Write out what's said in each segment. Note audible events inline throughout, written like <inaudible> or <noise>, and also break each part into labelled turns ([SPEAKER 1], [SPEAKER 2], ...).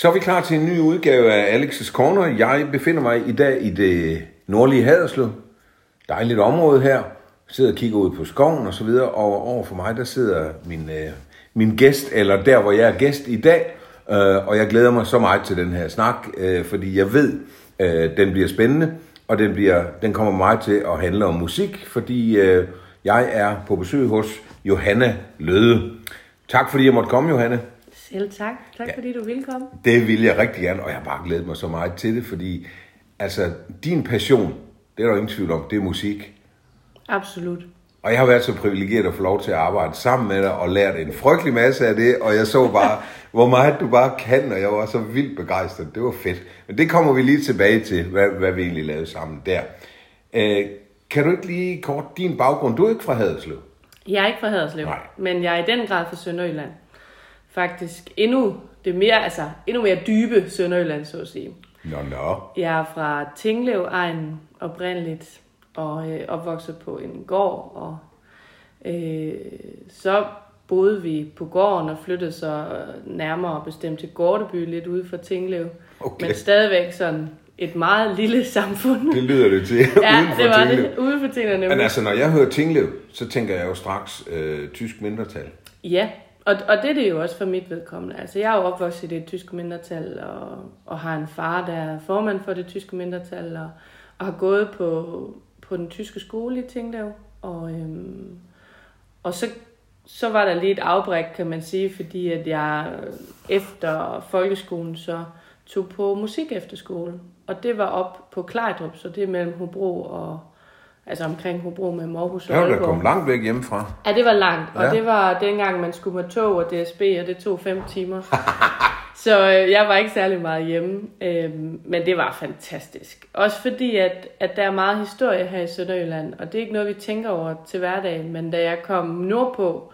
[SPEAKER 1] Så er vi klar til en ny udgave af Alex's Corner. Jeg befinder mig i dag i det nordlige Haderslev. Dejligt område her. Jeg sidder og kigger ud på skoven og så videre. Og over for mig, der sidder min, øh, min gæst, eller der, hvor jeg er gæst i dag. Øh, og jeg glæder mig så meget til den her snak, øh, fordi jeg ved, øh, den bliver spændende. Og den, bliver, den kommer meget til at handle om musik, fordi øh, jeg er på besøg hos Johanna Løde. Tak fordi jeg måtte komme, Johanne.
[SPEAKER 2] Selv tak. Tak ja. fordi du ville komme.
[SPEAKER 1] Det vil jeg rigtig gerne, og jeg har bare glædet mig så meget til det, fordi altså, din passion, det er der ingen tvivl om, det er musik.
[SPEAKER 2] Absolut.
[SPEAKER 1] Og jeg har været så privilegeret at få lov til at arbejde sammen med dig og lært en frygtelig masse af det, og jeg så bare, <laughs> hvor meget du bare kan, og jeg var så vildt begejstret. Det var fedt. Men det kommer vi lige tilbage til, hvad, hvad vi egentlig lavede sammen der. Øh, kan du ikke lige kort din baggrund? Du er ikke fra Haderslev.
[SPEAKER 2] Jeg er ikke fra Haderslev,
[SPEAKER 1] Nej.
[SPEAKER 2] men jeg er i den grad fra Sønderjylland. Faktisk endnu, det mere, altså, endnu mere dybe Sønderjylland, så at sige.
[SPEAKER 1] Nå, nå.
[SPEAKER 2] Jeg er fra Tinglev egen oprindeligt, og øh, opvokset på en gård, og øh, så boede vi på gården og flyttede så nærmere bestemt til Gårdeby, lidt ude for Tinglev.
[SPEAKER 1] Okay.
[SPEAKER 2] Men stadigvæk sådan et meget lille samfund.
[SPEAKER 1] Det lyder det til. <laughs>
[SPEAKER 2] ja, det var
[SPEAKER 1] Tinglev.
[SPEAKER 2] det. Ude for Tinglev.
[SPEAKER 1] Men altså, når jeg hører Tinglev, så tænker jeg jo straks øh, tysk mindretal.
[SPEAKER 2] Ja, og, og det er det jo også for mit vedkommende. Altså, jeg er jo opvokset i det tyske mindretal, og, og har en far, der er formand for det tyske mindretal, og, og har gået på, på den tyske skole i Tinglev. Og, øhm, og så, så var der lige et afbræk, kan man sige, fordi at jeg efter folkeskolen så tog på musik efterskole. Og det var op på Klejdrup, så det er mellem Hobro og altså omkring Hobro med Aarhus og
[SPEAKER 1] Jeg da
[SPEAKER 2] Aalborg.
[SPEAKER 1] kommet langt væk hjemmefra.
[SPEAKER 2] Ja, det var langt, og
[SPEAKER 1] Ja.
[SPEAKER 2] det var dengang, man skulle med tog og DSB, og det tog fem timer. <laughs> Så øh, jeg var ikke særlig meget hjemme, øh, men det var fantastisk. Også fordi, at, at der er meget historie her i Sønderjylland, og det er ikke noget, vi tænker over til hverdag, men da jeg kom nordpå,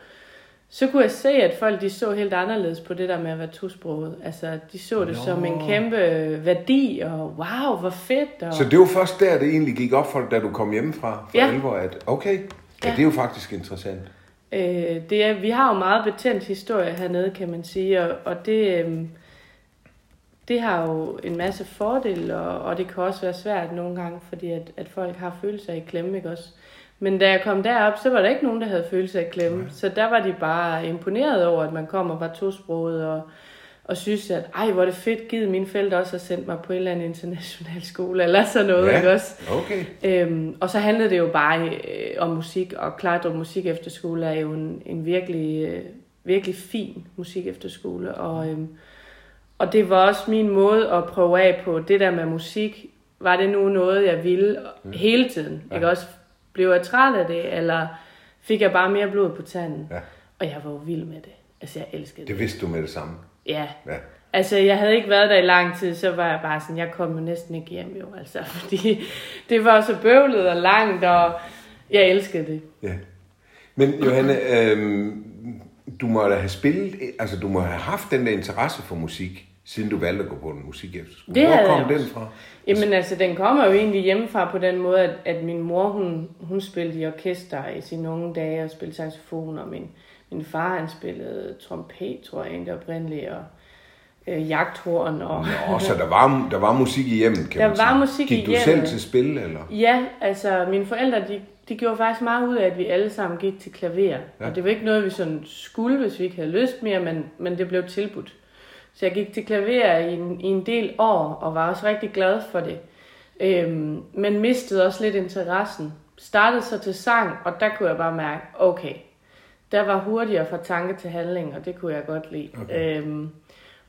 [SPEAKER 2] så kunne jeg se, at folk de så helt anderledes på det der med at være tosproget. Altså, de så det
[SPEAKER 1] Nå.
[SPEAKER 2] som en kæmpe værdi, og wow, hvor fedt. Og...
[SPEAKER 1] Så det var først der, det egentlig gik op for dig, da du kom hjemmefra fra
[SPEAKER 2] Ja.
[SPEAKER 1] Elver, at okay, ja,
[SPEAKER 2] Ja.
[SPEAKER 1] det er jo faktisk interessant.
[SPEAKER 2] Øh, det er, vi har jo meget betændt historie hernede, kan man sige, og, og det, øh, det har jo en masse fordele, og, og det kan også være svært nogle gange, fordi at, at folk har følelser i klemme, ikke også? Men da jeg kom derop, så var der ikke nogen, der havde følelser i klemme.
[SPEAKER 1] Nej.
[SPEAKER 2] Så der var de bare imponeret over, at man kom og var tosproget, og, og synes, at ej, hvor er det fedt, givet mine forældre også har sendt mig på en eller anden international skole, eller sådan noget,
[SPEAKER 1] Ja.
[SPEAKER 2] ikke også?
[SPEAKER 1] Okay.
[SPEAKER 2] Øhm, og så handlede det jo bare øh, om musik, og Klejdrup Musik Efterskole er jo en, en virkelig, øh, virkelig fin musik efterskole. Og, øhm, og det var også min måde at prøve af på det der med musik. Var det nu noget, jeg ville hele tiden?
[SPEAKER 1] Ja.
[SPEAKER 2] Ikke også? Blev jeg træt af det, eller fik jeg bare mere blod på tanden?
[SPEAKER 1] Ja.
[SPEAKER 2] Og jeg var jo vild med det. Altså, jeg elskede det.
[SPEAKER 1] Det vidste du med det samme.
[SPEAKER 2] Ja,
[SPEAKER 1] Ja.
[SPEAKER 2] Altså, jeg havde ikke været der i lang tid, så var jeg bare sådan, jeg kom jo næsten ikke hjem jo, altså, <laughs> fordi det var så bøvlet og langt, og jeg elskede det.
[SPEAKER 1] ja. Men Johanne, øhm, du må da have spillet, altså du må have haft den der interesse for musik, siden du valgte at gå på en musik efterskole.
[SPEAKER 2] Det
[SPEAKER 1] Hvor kom
[SPEAKER 2] jeg
[SPEAKER 1] den fra?
[SPEAKER 2] Jamen altså, den kommer jo egentlig hjemmefra på den måde, at, at min mor, hun, hun spillede i orkester i sine unge dage og spillede saxofon, og min, min far, han spillede trompet, tror jeg egentlig oprindeligt, og øh, jagthorn, og...
[SPEAKER 1] Nå, så der var, der var musik i hjemmet, kan
[SPEAKER 2] Der
[SPEAKER 1] man
[SPEAKER 2] var
[SPEAKER 1] sige.
[SPEAKER 2] musik i
[SPEAKER 1] Gik du
[SPEAKER 2] hjemmet.
[SPEAKER 1] selv til spil, eller?
[SPEAKER 2] Ja, altså mine forældre, de, de gjorde faktisk meget ud af, at vi alle sammen gik til klaver.
[SPEAKER 1] Ja.
[SPEAKER 2] Og det var ikke noget, vi sådan skulle, hvis vi ikke havde lyst mere, men, men det blev tilbudt. Så jeg gik til klaver i en, i en del år, og var også rigtig glad for det. Øhm, men mistede også lidt interessen. Startede så til sang, og der kunne jeg bare mærke, okay, der var hurtigere fra tanke til handling, og det kunne jeg godt lide.
[SPEAKER 1] Okay.
[SPEAKER 2] Øhm,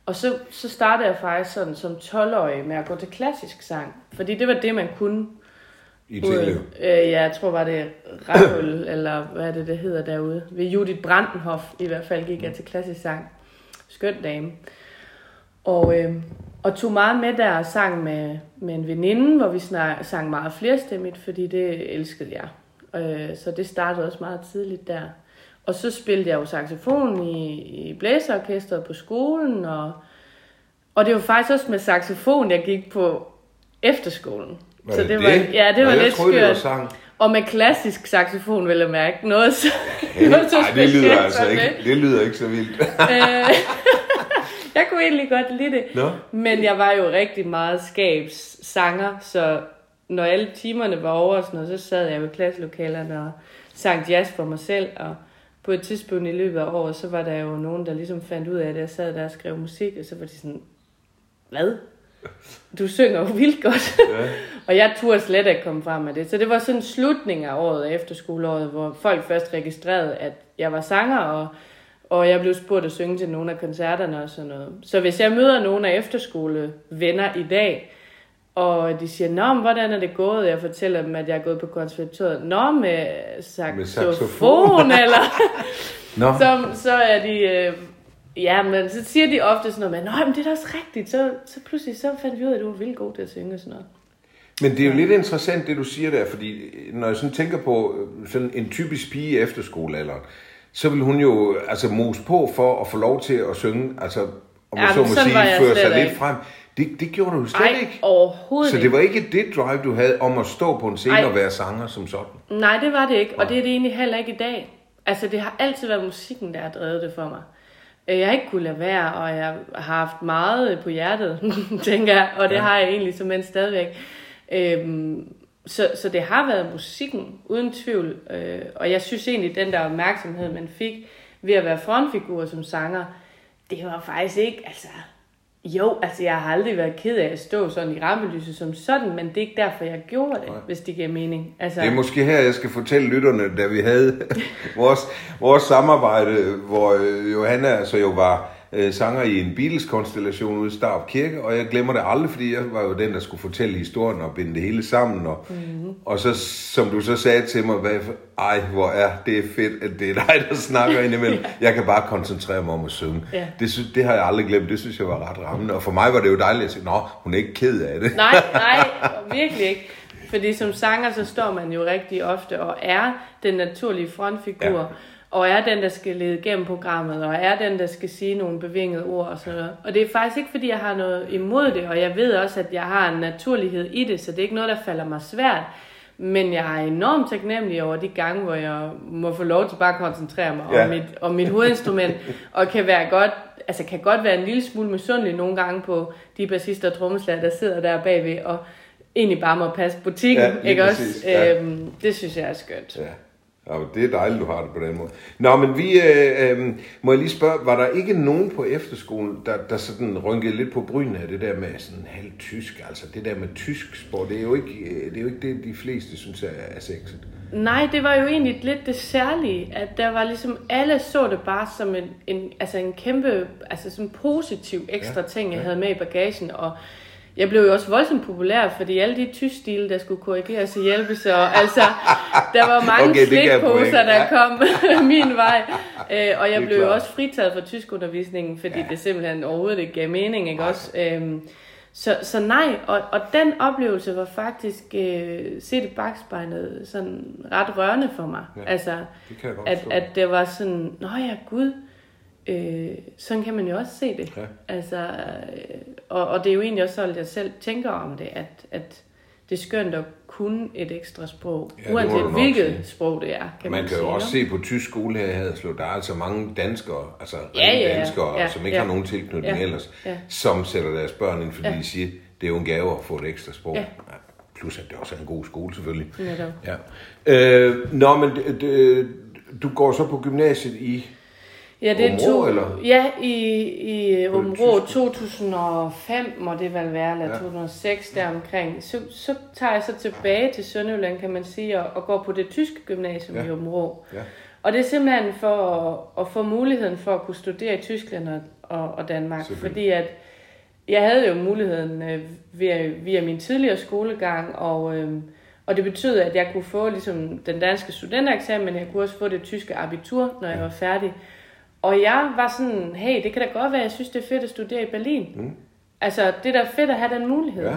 [SPEAKER 2] og så, så startede jeg faktisk sådan som 12-årig med at gå til klassisk sang, fordi det var det, man kunne.
[SPEAKER 1] I Tinglev?
[SPEAKER 2] Øh, ja, jeg tror var det Rahul, <coughs> eller hvad er det, det hedder derude. Ved Judith Brandenhoff i hvert fald gik jeg til klassisk sang. Skøn dame. Og, øh, og tog meget med der og sang med, med en veninde, hvor vi snak, sang meget flerstemmigt, fordi det elskede jeg. Øh, så det startede også meget tidligt der. Og så spillede jeg jo saxofon i, i blæserorkestret på skolen, og, og det var faktisk også med saxofon, jeg gik på efterskolen.
[SPEAKER 1] Var
[SPEAKER 2] så
[SPEAKER 1] det
[SPEAKER 2] det, var,
[SPEAKER 1] det?
[SPEAKER 2] ja, det var lidt
[SPEAKER 1] troede, det var
[SPEAKER 2] skørt.
[SPEAKER 1] sang.
[SPEAKER 2] Og med klassisk saxofon, vil jeg mærke. Noget så,
[SPEAKER 1] Okay.
[SPEAKER 2] noget så
[SPEAKER 1] Ej, det lyder altså ikke,
[SPEAKER 2] det.
[SPEAKER 1] det lyder ikke så vildt.
[SPEAKER 2] Jeg kunne egentlig godt lide det.
[SPEAKER 1] Nå.
[SPEAKER 2] Men jeg var jo rigtig meget skabs sanger, så når alle timerne var over, og sådan noget, så sad jeg ved klasselokalerne og sang jazz for mig selv, og på et tidspunkt i løbet af året, så var der jo nogen, der ligesom fandt ud af, at jeg sad der og skrev musik, og så var de sådan, hvad? Du synger jo vildt godt.
[SPEAKER 1] Ja. <laughs>
[SPEAKER 2] og jeg turde slet ikke komme frem med det. Så det var sådan slutning af året, efter skoleåret, hvor folk først registrerede, at jeg var sanger, og, og jeg blev spurgt at synge til nogle af koncerterne og sådan noget. Så hvis jeg møder nogle af efterskolevenner i dag, og de siger, Nå, men hvordan er det gået? Jeg fortæller dem, at jeg er gået på konservatoriet. Nå, med saxofon,
[SPEAKER 1] saxofon.
[SPEAKER 2] eller... <laughs>
[SPEAKER 1] Nå,
[SPEAKER 2] så, så er de... Øh, ja, men så siger de ofte sådan noget med, Nå, men det er da også rigtigt. Så, så pludselig så fandt vi ud af, at du var vildt god til at synge og sådan noget.
[SPEAKER 1] men det er jo lidt interessant, det du siger der, fordi når jeg sådan tænker på øh, sådan en typisk pige i efterskolealderen, så vil hun jo altså mose på for at få lov til at synge, altså om
[SPEAKER 2] Ja,
[SPEAKER 1] så må sige, føre sig lidt
[SPEAKER 2] ikke.
[SPEAKER 1] frem. Det, det gjorde du jo slet
[SPEAKER 2] Nej,
[SPEAKER 1] ikke.
[SPEAKER 2] overhovedet
[SPEAKER 1] Så det var ikke det drive, du havde om at stå på en scene
[SPEAKER 2] Ej.
[SPEAKER 1] og være sanger som sådan.
[SPEAKER 2] Nej, det var det ikke, og det er det egentlig heller ikke i dag. Altså, det har altid været musikken, der har drevet det for mig. Øh, Jeg har ikke kunne lade være, og jeg har haft meget på hjertet, <laughs> tænker jeg, og det
[SPEAKER 1] Ja.
[SPEAKER 2] har jeg egentlig som end stadigvæk. Øhm, så, så det har været musikken, uden tvivl. Øh, og jeg synes egentlig, den der opmærksomhed, man fik ved at være frontfigur som sanger, det var faktisk ikke, altså... Jo, altså jeg har aldrig været ked af at stå sådan i rampelyset som sådan, men det er ikke derfor, jeg gjorde det,
[SPEAKER 1] Nej.
[SPEAKER 2] hvis det giver mening. Altså,
[SPEAKER 1] Det er måske her, jeg skal fortælle lytterne, da vi havde <laughs> vores, vores samarbejde, hvor øh, Johanna altså jo var øh, sanger i en Beatles-konstellation ude i Starp Kirke, og jeg glemmer det aldrig, fordi jeg var jo den, der skulle fortælle historien og binde det hele sammen. Og, mm-hmm. og så, som du så sagde til mig, hvad, ej, hvor er det fedt, at det er dig, der snakker indimellem. <laughs> Jeg kan bare koncentrere mig om at synge.
[SPEAKER 2] Ja.
[SPEAKER 1] Det, synes, det har jeg aldrig glemt, det synes jeg var ret rammende. Og for mig var det jo dejligt at sige, nå, hun er ikke ked af det.
[SPEAKER 2] Nej, <laughs> nej, virkelig ikke. Fordi som sanger, så står man jo rigtig ofte og er den naturlige frontfigur,
[SPEAKER 1] Ja.
[SPEAKER 2] Og er den, der skal lede gennem programmet, og er den, der skal sige nogle bevingede ord og sådan noget. Og det er faktisk ikke, fordi jeg har noget imod det, og jeg ved også, at jeg har en naturlighed i det, så det er ikke noget, der falder mig svært. Men jeg er enormt taknemmelig over de gange, hvor jeg må få lov til bare at koncentrere mig
[SPEAKER 1] Ja.
[SPEAKER 2] om, mit, om mit hovedinstrument, og kan være godt, altså kan godt være en lille smule misundelig nogle gange på de bassister og trommeslager, der sidder der bagved, og egentlig bare må passe butikken,
[SPEAKER 1] Ja,
[SPEAKER 2] ikke
[SPEAKER 1] præcis,
[SPEAKER 2] også?
[SPEAKER 1] ja.
[SPEAKER 2] Øhm, det synes jeg er skønt.
[SPEAKER 1] Ja. Ja, det er dejligt, du har det på den måde. Nå, men vi, øh, øh, må jeg lige spørge, var der ikke nogen på efterskolen, der, der sådan rynkede lidt på brynene af det der med sådan halv tysk, altså det der med tysk sport, det er jo ikke øh, det, er jo ikke det de fleste synes er, er sexet.
[SPEAKER 2] Nej, det var jo egentlig lidt det særlige, at der var ligesom, alle så det bare som en, en, altså en kæmpe, altså sådan positiv ekstra
[SPEAKER 1] Ja,
[SPEAKER 2] ting, jeg
[SPEAKER 1] ja.
[SPEAKER 2] havde med i bagagen, og jeg blev jo også voldsomt populær, fordi alle de tysk stile, der skulle korrigeres og hjælpes, og altså, der var mange
[SPEAKER 1] Okay,
[SPEAKER 2] okay, slikposer, der kom <laughs> min vej, øh, og jeg blev jo også fritaget fra tyskundervisningen, fordi
[SPEAKER 1] Ja.
[SPEAKER 2] det simpelthen overhovedet ikke gav mening, ikke også? Øhm, så, så nej, og, og den oplevelse var faktisk øh, set i bagspejlet sådan ret rørende for mig.
[SPEAKER 1] Ja,
[SPEAKER 2] Ja, altså,
[SPEAKER 1] Det kan jeg godt
[SPEAKER 2] at,
[SPEAKER 1] forstå.
[SPEAKER 2] at det var sådan, nå ja, gud, øh, sådan kan man jo også se det.
[SPEAKER 1] Ja.
[SPEAKER 2] Altså, øh, og, og det er jo egentlig også sådan, at jeg selv tænker om det, at, at det er skønt at kunne et ekstra sprog,
[SPEAKER 1] Ja,
[SPEAKER 2] uanset hvilket
[SPEAKER 1] sige.
[SPEAKER 2] sprog det er, kan
[SPEAKER 1] man
[SPEAKER 2] man,
[SPEAKER 1] kan jo også se på tysk skole her i Haderslev, der er altså mange danskere, altså
[SPEAKER 2] Ja, ja, ja.
[SPEAKER 1] danskere,
[SPEAKER 2] Ja,
[SPEAKER 1] som ikke
[SPEAKER 2] ja.
[SPEAKER 1] har nogen tilknytning
[SPEAKER 2] Ja,
[SPEAKER 1] ellers,
[SPEAKER 2] ja.
[SPEAKER 1] som sætter deres børn ind, fordi
[SPEAKER 2] Ja.
[SPEAKER 1] de siger, det er jo en gave at få et ekstra sprog.
[SPEAKER 2] Ja.
[SPEAKER 1] Plus at det også er en god skole selvfølgelig.
[SPEAKER 2] Netop.
[SPEAKER 1] Ja. Øh, nå, men det, det, du går så på gymnasiet i...
[SPEAKER 2] Ja, det
[SPEAKER 1] Åbenrå,
[SPEAKER 2] tog,
[SPEAKER 1] eller?
[SPEAKER 2] Ja, i, i
[SPEAKER 1] tyske?
[SPEAKER 2] 2005 må det vel være, eller
[SPEAKER 1] Ja.
[SPEAKER 2] ja. 2006 deromkring. Så, så tager jeg så tilbage til Sønderjylland, kan man sige, og, og går på det tyske gymnasium
[SPEAKER 1] Ja.
[SPEAKER 2] i Åbenrå.
[SPEAKER 1] Ja.
[SPEAKER 2] Og det er simpelthen for at, at få muligheden for at kunne studere i Tyskland og, og, og Danmark. Fordi at jeg havde jo muligheden øh, via, via min tidligere skolegang, og, øh, og det betød, at jeg kunne få ligesom, den danske studentereksamen, men jeg kunne også få det tyske abitur, når jeg var færdig. Og jeg var sådan, hey, det kan da godt være, jeg synes, det er fedt at studere i Berlin.
[SPEAKER 1] Mm.
[SPEAKER 2] Altså, det er da fedt at have den mulighed.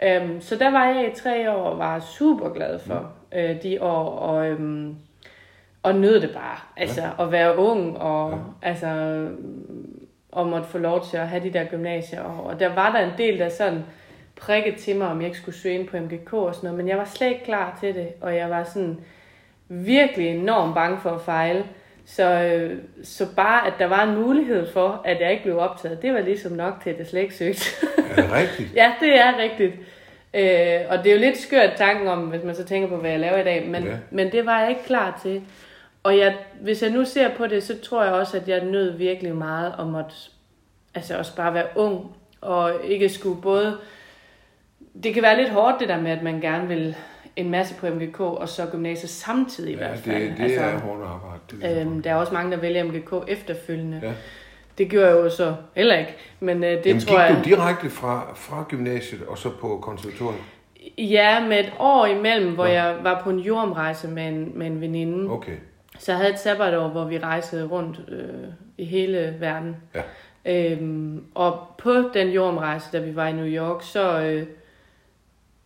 [SPEAKER 1] Ja.
[SPEAKER 2] Øhm, så der var jeg i tre år og var super glad for
[SPEAKER 1] Mm.
[SPEAKER 2] øh, de år, og, øhm, og nød det bare. Altså, ja. at være ung, og
[SPEAKER 1] Ja.
[SPEAKER 2] altså, og måtte få lov til at have de der gymnasier. Og, og der var der en del, der sådan prikkede til mig, om jeg ikke skulle søge ind på MGK og sådan noget, men jeg var slet ikke klar til det, og jeg var sådan virkelig enormt bange for at fejle. Så, øh, så bare, at der var en mulighed for, at jeg ikke blev optaget, det var ligesom nok til, at jeg slet ikke søgte.
[SPEAKER 1] Er det rigtigt? <laughs>
[SPEAKER 2] ja, det er rigtigt. Øh, og det er jo lidt skørt tanken om, hvis man så tænker på, hvad jeg laver i dag, men,
[SPEAKER 1] Ja.
[SPEAKER 2] men det var jeg ikke klar til. Og jeg, hvis jeg nu ser på det, så tror jeg også, at jeg nød virkelig meget om at altså også bare være ung, og ikke skulle både... Det kan være lidt hårdt det der med, at man gerne vil en masse på MGK, og så gymnasiet samtidig i
[SPEAKER 1] Ja,
[SPEAKER 2] hvert
[SPEAKER 1] det,
[SPEAKER 2] fald.
[SPEAKER 1] det altså, er hårdt arbejde. Det
[SPEAKER 2] Øhm, der er også mange, der vælger MGK efterfølgende.
[SPEAKER 1] Ja.
[SPEAKER 2] Det gjorde jeg jo så heller ikke. Men øh, det
[SPEAKER 1] Jamen,
[SPEAKER 2] tror
[SPEAKER 1] gik
[SPEAKER 2] jeg...
[SPEAKER 1] du direkte fra, fra gymnasiet og så på konservatoriet?
[SPEAKER 2] Ja, med et år imellem, hvor
[SPEAKER 1] Nå.
[SPEAKER 2] jeg var på en jordomrejse med en, med en veninde.
[SPEAKER 1] Okay.
[SPEAKER 2] Så jeg havde et sabbatår, hvor vi rejsede rundt øh, i hele verden.
[SPEAKER 1] Ja.
[SPEAKER 2] Øhm, og på den jordomrejse, da vi var i New York, så, øh,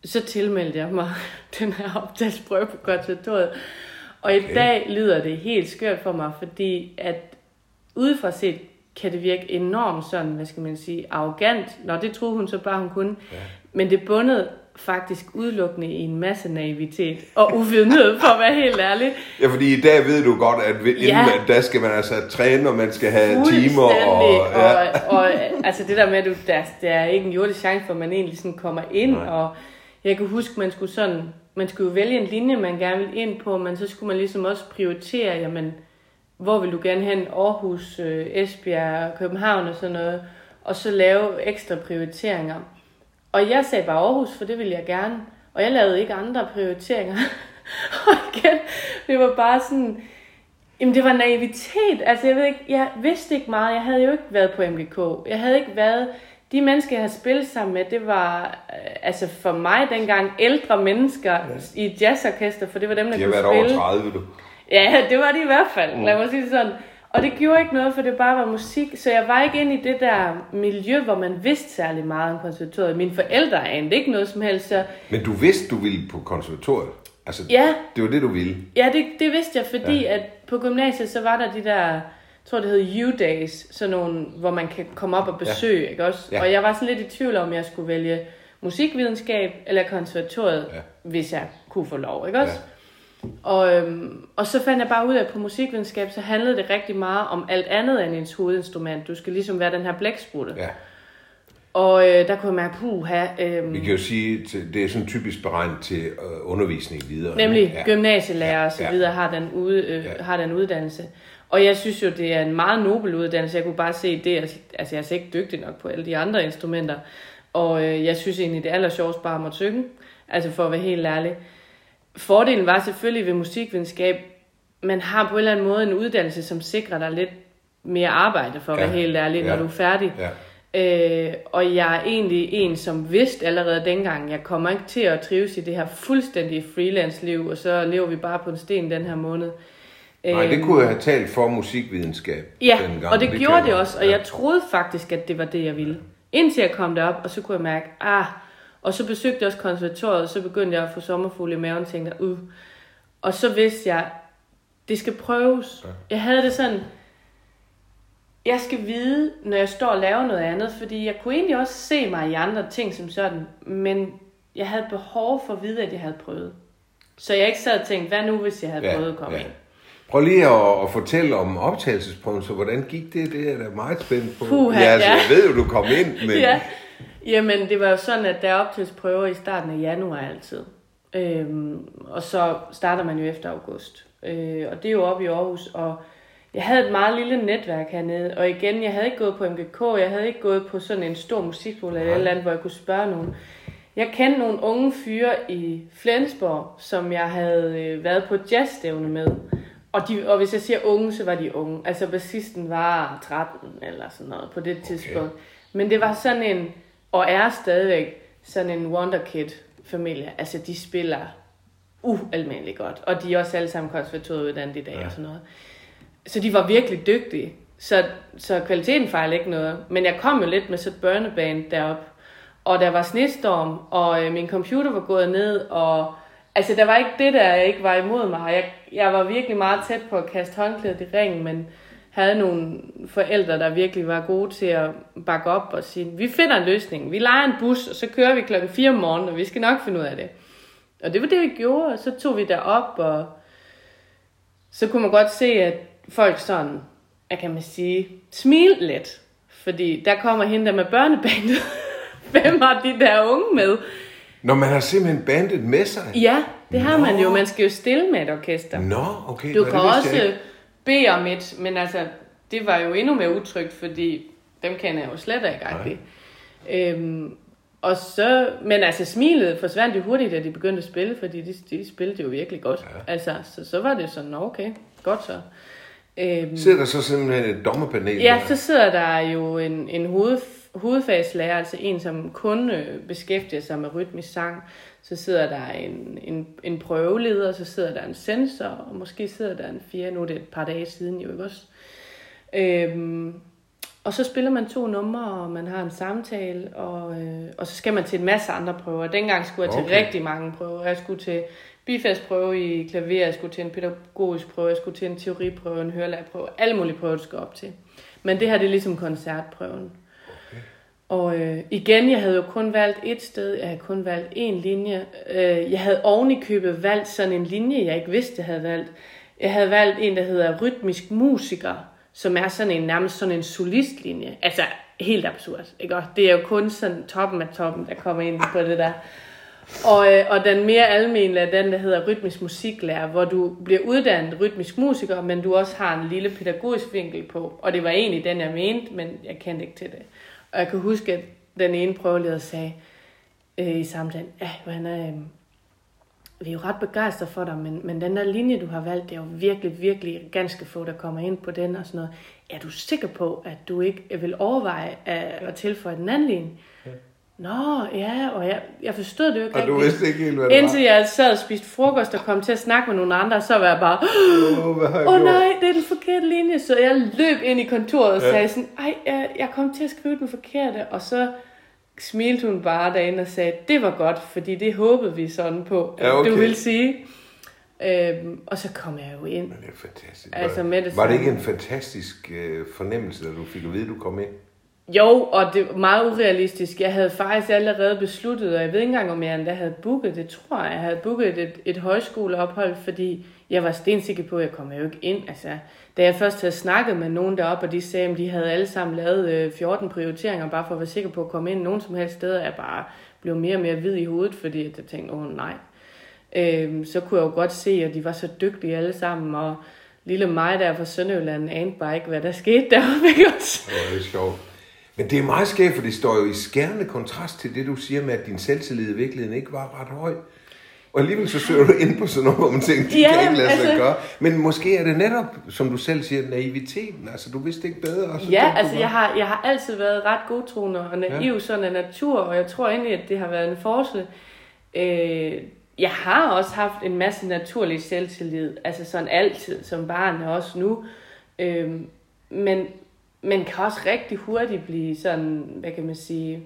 [SPEAKER 2] så tilmeldte jeg mig <laughs> den her optagsprøve på konservatoriet. Og i
[SPEAKER 1] Okay.
[SPEAKER 2] dag lyder det helt skørt for mig, fordi at udefra set kan det virke enormt sådan, hvad skal man sige, arrogant. Nå, det troede hun så bare, hun kunne.
[SPEAKER 1] Ja.
[SPEAKER 2] Men det bundede faktisk udelukkende i en masse naivitet og uvidenhed, for at være helt ærlig.
[SPEAKER 1] Ja, fordi i dag ved du godt, at inden
[SPEAKER 2] Ja.
[SPEAKER 1] man, der skal man altså træne, og man skal have timer. Og, ja.
[SPEAKER 2] og, og, altså det der med, at du, der, der er ikke en jordisk chance for, at man egentlig sådan kommer ind,
[SPEAKER 1] Nej.
[SPEAKER 2] og jeg kan huske, man skulle sådan, man skulle jo vælge en linje, man gerne ville ind på, men så skulle man ligesom også prioritere, jamen, hvor vil du gerne hen, Aarhus, øh, Esbjerg, København og sådan noget, og så lave ekstra prioriteringer. Og jeg sagde bare Aarhus, for det ville jeg gerne, og jeg lavede ikke andre prioriteringer. <laughs> og igen, det var bare sådan, Jamen, det var naivitet. Altså, jeg ved ikke, jeg vidste ikke meget. Jeg havde jo ikke været på MGK. Jeg havde ikke været... De mennesker, jeg havde spillet sammen med, det var øh, altså for mig dengang ældre mennesker ja. i jazzorkester, for det var dem, der
[SPEAKER 1] De har
[SPEAKER 2] kunne
[SPEAKER 1] været over
[SPEAKER 2] spille.
[SPEAKER 1] 30, du.
[SPEAKER 2] Ja, det var det i hvert fald. Mm. Lad mig sige sådan. Og det gjorde ikke noget, for det bare var musik. Så jeg var ikke inde i det der miljø, hvor man vidste særlig meget om konservatoriet. Mine forældre anede ikke noget som helst. Så
[SPEAKER 1] Men du vidste, du ville på konservatoriet. Altså,
[SPEAKER 2] ja,
[SPEAKER 1] det var det, du ville.
[SPEAKER 2] Ja, det, det vidste jeg, fordi ja. at på gymnasiet, så var der de der, tror det hed U-days, sådan nogle, hvor man kan komme op og besøge, ja. ikke også?
[SPEAKER 1] Ja.
[SPEAKER 2] Ja. Og jeg var sådan lidt i tvivl om, jeg skulle vælge musikvidenskab eller konservatoriet,
[SPEAKER 1] Ja.
[SPEAKER 2] ja. hvis jeg kunne få lov, ikke også? Ja. Og, øhm, og så fandt jeg bare ud af, at på musikvidenskab, så handlede det rigtig meget om alt andet end ens hovedinstrument. Du skal ligesom være den her blæksprutte. Ja.
[SPEAKER 1] Ja.
[SPEAKER 2] Og øh, der kunne jeg mærke, puha, øhm,
[SPEAKER 1] Vi kan jo sige, at det er sådan typisk beregnet til øh, undervisning videre.
[SPEAKER 2] Nemlig
[SPEAKER 1] Ja.
[SPEAKER 2] ja. gymnasielærer og så
[SPEAKER 1] Ja.
[SPEAKER 2] videre har den, ude, øh,
[SPEAKER 1] Ja.
[SPEAKER 2] ja. har den uddannelse. Og jeg synes jo, det er en meget nobel uddannelse. Jeg kunne bare se det. Altså, jeg er slet ikke dygtig nok på alle de andre instrumenter. Og øh, jeg synes egentlig, det er aller sjovest bare at synge. Altså for at være helt ærlig. Fordelen var selvfølgelig ved musikvidenskab, man har på en eller anden måde en uddannelse, som sikrer dig lidt mere arbejde, for at
[SPEAKER 1] Ja.
[SPEAKER 2] være helt ærlig, når
[SPEAKER 1] Ja.
[SPEAKER 2] du er færdig.
[SPEAKER 1] Ja.
[SPEAKER 2] Øh, og jeg er egentlig en, som vidste allerede dengang, jeg kommer ikke til at trives i det her fuldstændige freelance-liv, og så lever vi bare på en sten den her måned.
[SPEAKER 1] Nej, det
[SPEAKER 2] Øhm,
[SPEAKER 1] kunne jeg have talt for musikvidenskab
[SPEAKER 2] Ja,
[SPEAKER 1] dengang.
[SPEAKER 2] og det, det gjorde det også, og jeg troede faktisk, at det var det, jeg ville. Indtil jeg kom derop, og så kunne jeg mærke, ah, og så besøgte jeg også konservatoriet, og så begyndte jeg at få sommerfugle i maven, og tænkte, uh. Og så vidste jeg, det skal prøves.
[SPEAKER 1] Ja.
[SPEAKER 2] Jeg havde det sådan, jeg skal vide, når jeg står og laver noget andet, fordi jeg kunne egentlig også se mig i andre ting som sådan, men jeg havde behov for at vide, at jeg havde prøvet. Så jeg ikke sad og tænkte, hvad nu, hvis jeg havde
[SPEAKER 1] Ja,
[SPEAKER 2] prøvet at komme
[SPEAKER 1] ja.
[SPEAKER 2] ind?
[SPEAKER 1] Prøv lige at, at fortælle om optagelsesprøven, så hvordan gik det? Det er da meget spændt på.
[SPEAKER 2] Puha,
[SPEAKER 1] ja, altså,
[SPEAKER 2] ja.
[SPEAKER 1] jeg ved jo, du kom ind, <laughs> men...
[SPEAKER 2] Ja. Jamen, det var jo sådan, at der er optagelsesprøver i starten af januar altid. Øhm, og så starter man jo efter august. Øh, og det er jo oppe i Aarhus, og jeg havde et meget lille netværk hernede. Og igen, jeg havde ikke gået på MGK, jeg havde ikke gået på sådan en stor musikskole eller et eller andet, hvor jeg kunne spørge nogen. Jeg kendte nogle unge fyre i Flensborg, som jeg havde øh, været på jazzstævne med. Og, de, og hvis jeg siger unge, så var de unge. Altså bassisten var 13 eller sådan noget på det tidspunkt. Men det var sådan en, og er stadigvæk sådan en wonderkid familie. Altså de spiller ualmindeligt godt. Og de er også alle sammen konservatorieuddannet i dag ja. og sådan noget. Så de var virkelig dygtige. Så, så kvaliteten fejlede ikke noget. Men jeg kom jo lidt med så et børneband derop. Og der var snestorm, og øh, min computer var gået ned, og altså der var ikke det der, jeg ikke var imod mig. Jeg, jeg var virkelig meget tæt på at kaste håndklædet i ringen, men havde nogle forældre, der virkelig var gode til at bakke op og sige, vi finder en løsning. Vi leger en bus, og så kører vi klokken 4 om morgenen, og vi skal nok finde ud af det. Og det var det, vi gjorde, og så tog vi derop, og så kunne man godt se, at folk sådan, jeg kan man sige, smil lidt. Fordi der kommer hende der med børnebandet. <laughs> Hvem har de der unge med?
[SPEAKER 1] Når man har simpelthen bandet med sig?
[SPEAKER 2] Ja, det har
[SPEAKER 1] Nå.
[SPEAKER 2] man jo. Man skal jo stille med et orkester.
[SPEAKER 1] Nå, okay.
[SPEAKER 2] Du
[SPEAKER 1] Nå,
[SPEAKER 2] kan også bede om et, men altså, det var jo endnu mere utrygt, fordi dem kender jeg jo slet ikke rigtig. Øhm, og så, men altså smilet forsvandt jo hurtigt, da de begyndte at spille, fordi de, de spillede jo virkelig godt. Ja. Altså, så, så var det sådan, "Nå, okay, godt så. Øhm,
[SPEAKER 1] Sidder der så simpelthen et dommerpanel
[SPEAKER 2] Ja,
[SPEAKER 1] der?
[SPEAKER 2] så sidder der jo en, en hoved, hovedfagslærer, altså en, som kun øh, beskæftiger sig med rytmisk sang. Så sidder der en, en, en prøveleder, så sidder der en sensor, og måske sidder der en fjerde, nu er det et par dage siden jo, ikke også? Øhm, og så spiller man to numre, og man har en samtale, og, øh, og så skal man til en masse andre prøver. Dengang skulle jeg til
[SPEAKER 1] Okay.
[SPEAKER 2] rigtig mange prøver. Jeg skulle til bifastprøve i klaver, jeg skulle til en pædagogisk prøve, jeg skulle til en teoriprøve, en hørelærprøve, alle mulige prøver, du skal op til. Men det her, det er ligesom koncertprøven. Og øh, igen, jeg havde jo kun valgt et sted, jeg havde kun valgt en linje. Øh, jeg havde ovenikøbet valgt sådan en linje, jeg ikke vidste, jeg havde valgt. Jeg havde valgt en, der hedder rytmisk musiker, som er sådan en nærmest sådan en solistlinje. Altså helt absurd, ikke? Og det er jo kun sådan toppen af toppen, der kommer ind på det der. Og, øh, og den mere almindelige er den, der hedder rytmisk musiklærer, hvor du bliver uddannet rytmisk musiker, men du også har en lille pædagogisk vinkel på. Og det var egentlig den, jeg mente, men jeg kendte ikke til det. Og jeg kan huske, at den ene prøveleder sagde øh, i samtalen, ja, han er, øh, vi er jo ret begejstrede for dig, men, men den der linje, du har valgt, det er jo virkelig, virkelig ganske få, der kommer ind på den og sådan noget. Er du sikker på, at du ikke vil overveje at, at tilføje den anden linje? Nå, ja, og jeg, jeg forstod det jo ikke
[SPEAKER 1] Og du vidste ikke helt, hvad det
[SPEAKER 2] Indtil jeg sad og spiste frokost og kom til at snakke med nogle andre, så var jeg bare,
[SPEAKER 1] var. Åh,
[SPEAKER 2] oh,
[SPEAKER 1] gjort?
[SPEAKER 2] nej, det er den forkerte linje. Så jeg løb ind i kontoret og
[SPEAKER 1] Ja.
[SPEAKER 2] sagde sådan, ej, jeg, jeg kom til at skrive den forkerte. Og så smilte hun bare derinde og sagde, det var godt, fordi det håbede vi sådan på, at
[SPEAKER 1] Ja, okay.
[SPEAKER 2] du ville sige. Øhm, og så kom jeg jo ind.
[SPEAKER 1] Men det er fantastisk.
[SPEAKER 2] Altså,
[SPEAKER 1] var,
[SPEAKER 2] med det
[SPEAKER 1] var det ikke en fantastisk øh, fornemmelse, da du fik at vide, at du kom ind?
[SPEAKER 2] Jo, og det var meget urealistisk. Jeg havde faktisk allerede besluttet, og jeg ved ikke engang, om jeg endda havde booket det, tror jeg. Jeg havde booket et, et højskoleophold, fordi jeg var stensikker på, at jeg kommer jo ikke ind. Altså, da jeg først havde snakket med nogen deroppe, og de sagde, at de havde alle sammen lavet øh, 14 prioriteringer, bare for at være sikker på at komme ind nogen som helst steder, jeg bare blev mere og mere hvid i hovedet, fordi jeg tænkte, åh nej. Øhm, så kunne jeg jo godt se, at de var så dygtige alle sammen, og lille mig der fra Sønderjylland anede bare ikke, hvad der skete deroppe, ikke også?
[SPEAKER 1] Det var ikke sjovt. Men det er meget skægt, for det står jo i skærende kontrast til det, du siger med, at din selvtillid i virkeligheden ikke var ret høj. Og alligevel så søger du ind på sådan noget, hvor man tænker, det
[SPEAKER 2] Ja,
[SPEAKER 1] kan ikke lade sig
[SPEAKER 2] altså-
[SPEAKER 1] gøre. Men måske er det netop, som du selv siger, naiviteten. Altså, du vidste ikke bedre. Og så
[SPEAKER 2] Ja, altså jeg har, jeg har altid været ret godtroende og naiv ja. sådan af natur, og jeg tror egentlig, at det har været en forskel. Øh, jeg har også haft en masse naturlig selvtillid, altså sådan altid, som barn og også nu. Øh, men man kan også rigtig hurtigt blive sådan, hvad kan man sige,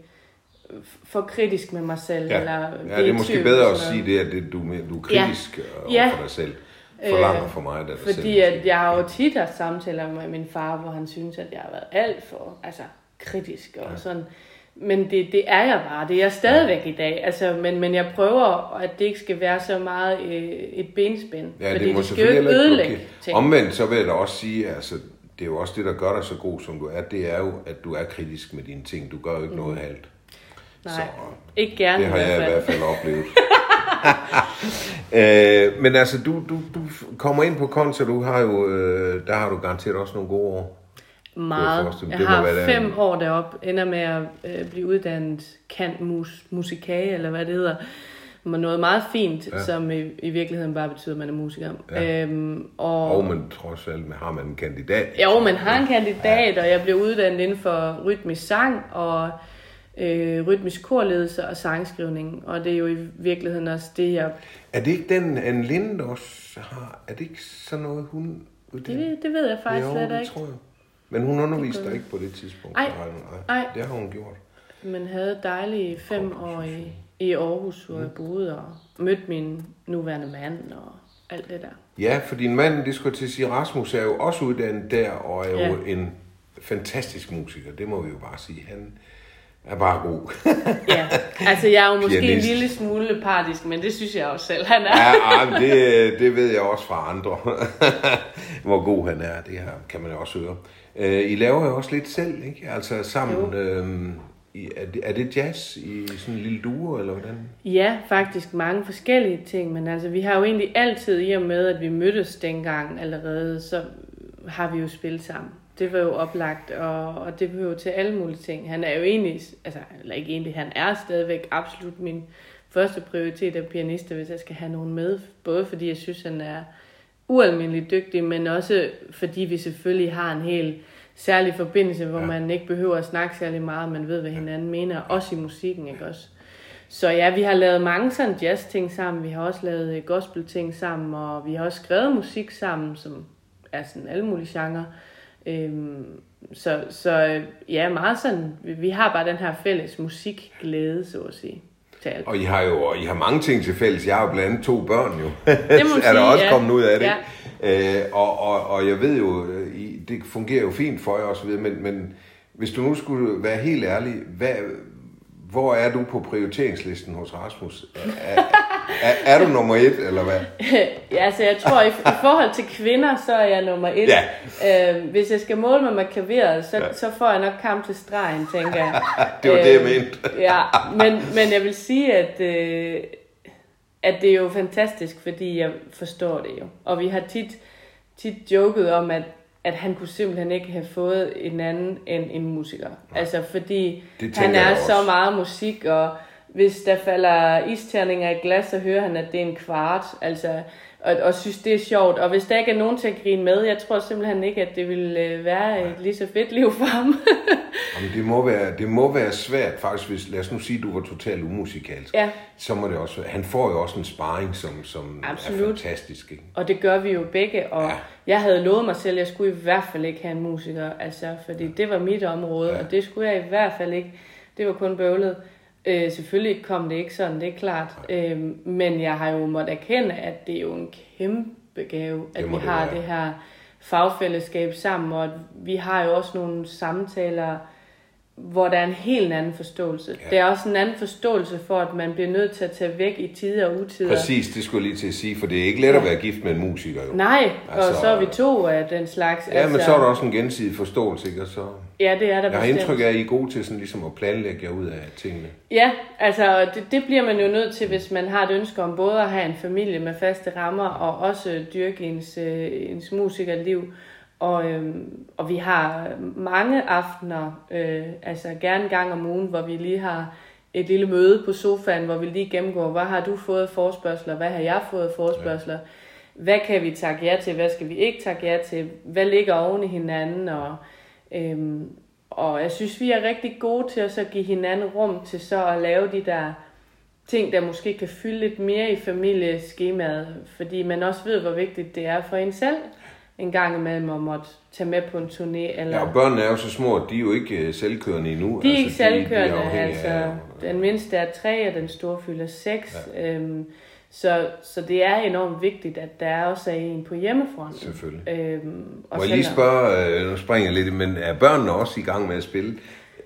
[SPEAKER 2] for kritisk med mig selv.
[SPEAKER 1] Ja,
[SPEAKER 2] eller
[SPEAKER 1] ja det er måske bedre at sige det, at det, du, er- du er kritisk ja.
[SPEAKER 2] Ja.
[SPEAKER 1] over for dig selv. Forlanger
[SPEAKER 2] Øh,
[SPEAKER 1] for mig, da dig selv.
[SPEAKER 2] Fordi at jeg har jo tit haft samtaler med min far, hvor han synes, at jeg har været alt for altså, kritisk og ja. sådan. Men det, det er jeg bare. Det er jeg stadigvæk ja. i dag. Altså, men, men jeg prøver, at det ikke skal være så meget øh, et benspænd.
[SPEAKER 1] Ja,
[SPEAKER 2] fordi
[SPEAKER 1] det må
[SPEAKER 2] det ikke
[SPEAKER 1] selvfølgelig heller
[SPEAKER 2] ødelægge
[SPEAKER 1] ikke okay.
[SPEAKER 2] ting.
[SPEAKER 1] Omvendt, så vil jeg da også sige, altså, det er jo også det, der gør dig så god, som du er. Det er jo, at du er kritisk med dine ting. Du gør jo ikke mm. noget halvt.
[SPEAKER 2] Nej,
[SPEAKER 1] Så
[SPEAKER 2] ikke gerne
[SPEAKER 1] det har
[SPEAKER 2] i
[SPEAKER 1] jeg i
[SPEAKER 2] hvert fald.
[SPEAKER 1] oplevet. <laughs> øh, men altså, du, du, du kommer ind på kontra, du har jo, øh, der har du garanteret også nogle gode år.
[SPEAKER 2] Meget. Jeg
[SPEAKER 1] det må
[SPEAKER 2] har
[SPEAKER 1] være der-
[SPEAKER 2] fem år deroppe, ender med at øh, blive uddannet kant mus, musikage, eller hvad det hedder. Noget meget fint,
[SPEAKER 1] Ja.
[SPEAKER 2] ja. som i, i virkeligheden bare betyder, at man er musiker.
[SPEAKER 1] Ja.
[SPEAKER 2] Øhm, og,
[SPEAKER 1] Og men trods alt har man en kandidat.
[SPEAKER 2] Jo, man har en kandidat, og jeg blev uddannet inden for rytmisk sang og øh, rytmisk korledelse og sangskrivning. Og det er jo i virkeligheden også det, jeg...
[SPEAKER 1] Er det ikke den, Anne Linde også har? Er det ikke sådan noget, hun...
[SPEAKER 2] Det, ved- det ved jeg faktisk
[SPEAKER 1] jo,
[SPEAKER 2] slet
[SPEAKER 1] det
[SPEAKER 2] ikke.
[SPEAKER 1] tror jeg. Men hun underviste dig ikke på det tidspunkt.
[SPEAKER 2] Ej,
[SPEAKER 1] nej.
[SPEAKER 2] ej.
[SPEAKER 1] Det har hun gjort.
[SPEAKER 2] Men havde dejlige fem år i, Aarhus, hvor jeg boede, og mødte min nuværende mand og alt det der.
[SPEAKER 1] Ja, for din mand, det skulle jeg til at sige, Rasmus er jo også uddannet der, og er jo
[SPEAKER 2] Ja.
[SPEAKER 1] en fantastisk musiker. Det må vi jo bare sige. Han er bare god. <laughs>
[SPEAKER 2] Ja, altså jeg er jo måske
[SPEAKER 1] Pianist.
[SPEAKER 2] en lille smule partisk, men det synes jeg også selv, han er.
[SPEAKER 1] ja, ej, men det, <laughs> det ved jeg også fra andre. <laughs> hvor god han er. Det her kan man jo også høre. Øh, I laver jo også lidt selv, ikke? Altså sammen. Øh, er, det, er det jazz i sådan en lille duo, eller hvordan?
[SPEAKER 2] Ja, faktisk mange forskellige ting, men altså vi har jo egentlig altid, i og med at vi mødtes dengang allerede, så har vi jo spillet sammen. Det var jo oplagt, og, og det var jo til alle mulige ting. Han er jo egentlig, altså, eller ikke egentlig, han er stadigvæk absolut min første prioritet af pianister, hvis jeg skal have nogen med. Både fordi jeg synes, han er ualmindeligt dygtig, men også fordi vi selvfølgelig har en helt særlig forbindelse, hvor ja. man ikke behøver at snakke særlig meget, man ved, hvad hinanden mener, også i musikken, ikke også? Så ja, vi har lavet mange sådan jazz-ting sammen, vi har også lavet øh, gospel-ting sammen, og vi har også skrevet musik sammen, som er sådan alle mulige genrer. Øhm, så, så ja, meget sådan, vi har bare den her fælles musikglæde, så at sige.
[SPEAKER 1] Til alt. Og I har jo I har mange ting til fælles. Jeg har jo blandt andet to børn jo. Det må <laughs> er der også ja. kommet ud af det. Ja. Øh, og, og, og jeg ved jo, det fungerer jo fint for jer osv., men, men hvis du nu skulle være helt ærlig, hvad, hvor er du på prioriteringslisten hos Rasmus? Er, er, er du nummer et, eller hvad? <laughs>
[SPEAKER 2] ja, altså jeg tror, i, i forhold til kvinder, så er jeg nummer et. Ja. Øh, hvis jeg skal måle mig med klaveret, så, ja. så får jeg nok kamp til stregen, tænker jeg. <laughs>
[SPEAKER 1] det var øh, det, jeg øh, mente. <laughs>
[SPEAKER 2] ja, men, men jeg vil sige, at, øh, at det er jo fantastisk, fordi jeg forstår det jo. Og vi har tit, tit joket om, at at han kunne simpelthen ikke have fået en anden end en musiker. Nej. Altså fordi han er så meget musik, og hvis der falder isterninger i glas, så hører han, at det er en kvart. Altså, og, og synes, det er sjovt. Og hvis der ikke er nogen til at grine med, jeg tror simpelthen ikke, at det vil øh, være et lige så fedt liv for ham. <laughs>
[SPEAKER 1] Jamen, det, må være, det må være svært faktisk, hvis, lad os nu sige, at du var totalt umusikalsk. Ja. Så må det også Han får jo også en sparring, som, som Absolut. er fantastisk. Ikke?
[SPEAKER 2] Og det gør vi jo begge, og ja. jeg havde lovet mig selv, at jeg skulle i hvert fald ikke have en musiker, altså, fordi det var mit område, ja. og det skulle jeg i hvert fald ikke. Det var kun bøvlet. Øh, selvfølgelig kom det ikke sådan, det er klart. Øh, men jeg har jo måttet erkende, at det er jo en kæmpe gave, at vi har det, det her fagfællesskab sammen, og vi har jo også nogle samtaler, hvor der er en helt anden forståelse. Ja. Det er også en anden forståelse for, at man bliver nødt til at tage væk i tider og utider.
[SPEAKER 1] Præcis, det skulle jeg lige til at sige, for det er ikke let at være gift med en musiker. Jo.
[SPEAKER 2] Nej, altså, og så er vi to af den slags.
[SPEAKER 1] Ja, altså, men så er der også en gensidig forståelse, ikke? Og så...
[SPEAKER 2] Ja, det er der
[SPEAKER 1] Jeg har indtryk af, at I er gode til sådan ligesom at planlægge jer ud af tingene.
[SPEAKER 2] Ja, altså det, det bliver man jo nødt til, hvis man har et ønske om både at have en familie med faste rammer, og også dyrke ens, øh, ens musikerliv. Og, øhm, og vi har mange aftener, øh, altså gerne en gang om ugen, hvor vi lige har et lille møde på sofaen, hvor vi lige gennemgår, hvad har du fået forspørgseler, hvad har jeg fået forspørgseler, ja. hvad kan vi takke ja til, hvad skal vi ikke takke ja til, hvad ligger oven i hinanden, og, øhm, og jeg synes, vi er rigtig gode til at så give hinanden rum til så at lave de der ting, der måske kan fylde lidt mere i familieskemaet, fordi man også ved, hvor vigtigt det er for en selv en gang imellem at måtte tage med på en turné. Eller...
[SPEAKER 1] Ja, og børnene er jo så små, at de er jo ikke øh, selvkørende endnu.
[SPEAKER 2] De er altså, ikke selvkørende, de, de altså. Af, den mindste er tre, og den store fylder seks. Ja. Øhm, så, så det er enormt vigtigt, at der også er en på hjemmefronten.
[SPEAKER 1] Selvfølgelig. Øhm, og Må jeg lige spørge, øh, nu springer jeg lidt, men er børnene også i gang med at spille?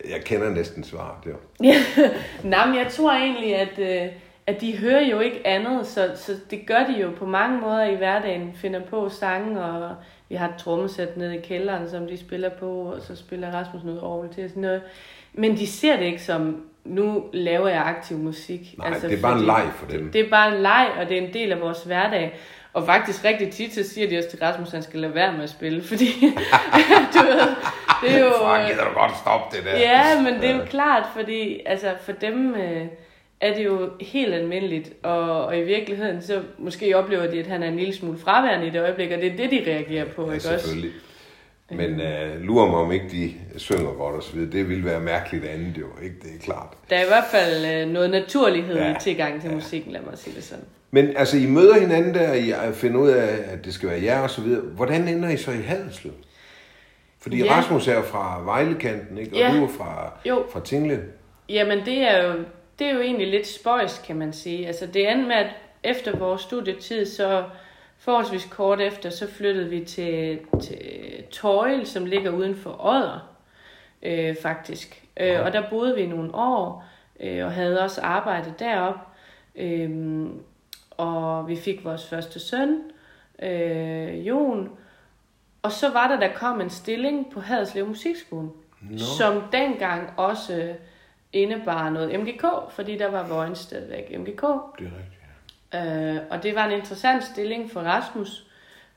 [SPEAKER 1] Jeg kender næsten svaret,
[SPEAKER 2] ja. <laughs> Nej, men jeg tror egentlig, at... Øh, at de hører jo ikke andet, så, så det gør de jo på mange måder i hverdagen, finder på sange, og vi har et trommesæt nede i kælderen, som de spiller på, og så spiller Rasmus noget over til sådan noget. Men de ser det ikke som, nu laver jeg aktiv musik.
[SPEAKER 1] Nej, altså, det er bare en leg for dem.
[SPEAKER 2] Det, det er bare en leg, og det er en del af vores hverdag. Og faktisk rigtig tit, så siger de også til Rasmus, at han skal lade være med at spille, fordi <laughs> du ved,
[SPEAKER 1] det er jo... Fuck, gider du godt stoppe det der?
[SPEAKER 2] Ja, men det er jo klart, fordi altså for dem... Øh, er det jo helt almindeligt, og, og i virkeligheden så måske oplever de, at han er en lille smule fraværende i det øjeblik, og det er det, de reagerer på, ja, ikke
[SPEAKER 1] også? Men uh, lurer mig om ikke de synger godt og så videre. Det ville være mærkeligt andet jo, ikke? Det er klart.
[SPEAKER 2] Der er i hvert fald uh, noget naturlighed ja, i tilgang til ja. musikken, lad mig sige det sådan.
[SPEAKER 1] Men altså, I møder hinanden der, I finder ud af, at det skal være jer og så videre. Hvordan ender I så i Haderslev? Fordi ja. Rasmus er fra Vejlekanten, ikke? Og ja. du er fra, jo. fra Tingle.
[SPEAKER 2] Jamen, det er jo det er jo egentlig lidt spøjs, kan man sige. Altså det endte med, at efter vores studietid, så forholdsvis kort efter, så flyttede vi til, til Tøjl, som ligger uden for Odder, øh, faktisk. Øh, og der boede vi nogle år, øh, og havde også arbejdet derop. Øh, og vi fik vores første søn, øh, Jon, Og så var der, der kom en stilling på Haderslev Musikskole, no. som dengang også indebar noget MGK, fordi der var Vojens stadigvæk MGK.
[SPEAKER 1] Det er rigtigt,
[SPEAKER 2] øh, Og det var en interessant stilling for Rasmus,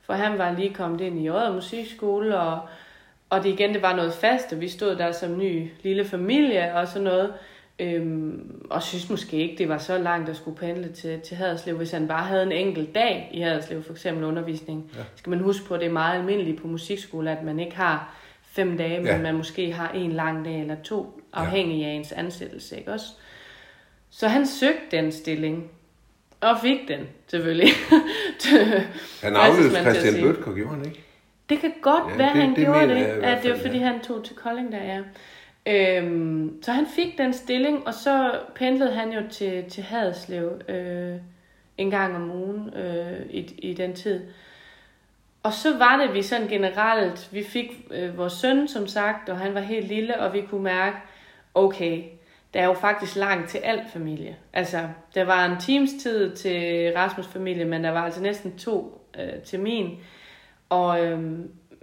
[SPEAKER 2] for han var lige kommet ind i Odder Musikskole, og, og det igen, det var noget fast, og vi stod der som ny lille familie og sådan noget. Øhm, og synes måske ikke, det var så langt at skulle pendle til, til Haderslev, hvis han bare havde en enkelt dag i Haderslev, for eksempel undervisning. Ja. Skal man huske på, at det er meget almindeligt på musikskole, at man ikke har fem dage, men ja. man måske har en lang dag eller to, afhængig ja. af ens ansættelse, ikke også? Så han søgte den stilling, og fik den, selvfølgelig. <laughs>
[SPEAKER 1] han afløste Christian Bøtker, gjorde han ikke?
[SPEAKER 2] Det kan godt ja, være, det, han det gjorde det. At det var, fordi ja. han tog til Kolding der, ja. Øhm, så han fik den stilling, og så pendlede han jo til, til Haderslev øh, en gang om ugen øh, i, i den tid. Og så var det, vi sådan generelt, vi fik øh, vores søn, som sagt, og han var helt lille, og vi kunne mærke, okay, der er jo faktisk langt til alt familie. Altså, der var en times tid til Rasmus familie, men der var altså næsten to øh, til min. Og øh,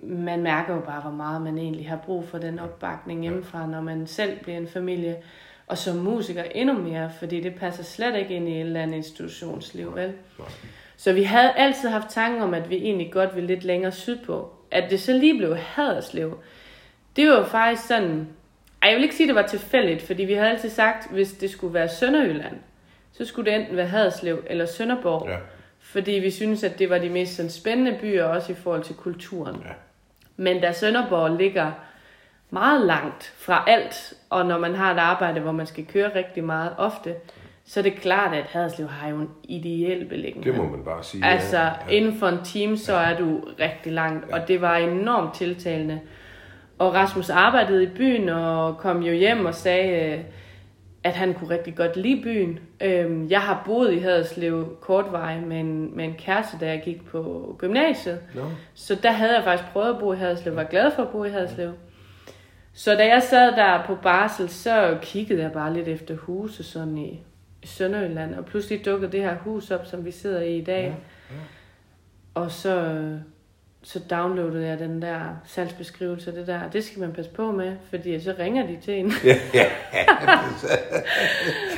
[SPEAKER 2] man mærker jo bare, hvor meget man egentlig har brug for den opbakning hjemmefra, når man selv bliver en familie. Og som musiker endnu mere, fordi det passer slet ikke ind i et eller andet institutionsliv, vel? Så vi havde altid haft tanken om, at vi egentlig godt ville lidt længere sydpå. At det så lige blev Haderslev, det var jo faktisk sådan... Ej, jeg vil ikke sige, at det var tilfældigt, fordi vi havde altid sagt, hvis det skulle være Sønderjylland, så skulle det enten være Haderslev eller Sønderborg. Ja. Fordi vi synes, at det var de mest sådan, spændende byer, også i forhold til kulturen. Ja. Men da Sønderborg ligger meget langt fra alt, og når man har et arbejde, hvor man skal køre rigtig meget ofte, så er det klart, at Haderslev har jo en ideel beliggenhed.
[SPEAKER 1] Det må man bare sige.
[SPEAKER 2] Altså, ja. inden for en time, så er du rigtig langt, ja. og det var enormt tiltalende. Og Rasmus arbejdede i byen og kom jo hjem og sagde, øh, at han kunne rigtig godt lide byen. Øhm, jeg har boet i Haderslev kortvej med en, med en kæreste, da jeg gik på gymnasiet. No. Så der havde jeg faktisk prøvet at bo i Haderslev, var glad for at bo i Haderslev. Så da jeg sad der på barsel, så kiggede jeg bare lidt efter huse sådan i Sønderjylland, og pludselig dukkede det her hus op, som vi sidder i i dag. Ja, ja. Og så, så downloadede jeg den der salgsbeskrivelse, det der, det skal man passe på med, fordi så ringer de til en. <laughs> Ja, ja.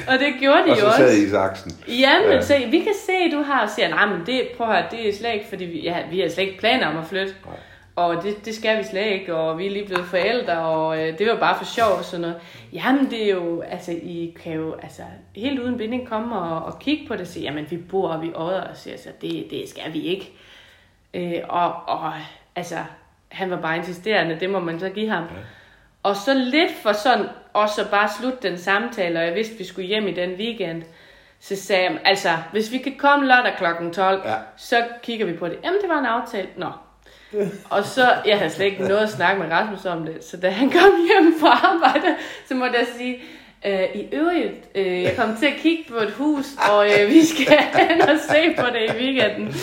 [SPEAKER 2] <laughs> og det gjorde de
[SPEAKER 1] og
[SPEAKER 2] jo også. Og
[SPEAKER 1] så sad I i saksen.
[SPEAKER 2] Ja, men ja. Så, vi kan se, du har, og siger, nej, men det, prøv at høre, det er slet ikke, fordi vi, ja, vi har slet ikke planer om at flytte. Nej. Og det, det skal vi slet ikke, og vi er lige blevet forældre, og øh, det var bare for sjov og sådan noget. Jamen det er jo, altså I kan jo altså, helt uden binding komme og, og kigge på det og sige, jamen vi bor og vi åder, og siger, altså, det, det skal vi ikke. Øh, og, og altså, han var bare insisterende, det må man så give ham. Ja. Og så lidt for sådan, og så bare slutte den samtale, og jeg vidste, vi skulle hjem i den weekend, så sagde jeg, altså, hvis vi kan komme lørdag klokken 12, ja. så kigger vi på det. Jamen, det var en aftale. Nå, <laughs> og så, jeg havde slet ikke noget at snakke med Rasmus om det, så da han kom hjem fra arbejde, så måtte jeg sige, øh, i øvrigt, øh, jeg kom til at kigge på et hus, og øh, vi skal <laughs> hen og se på det i weekenden.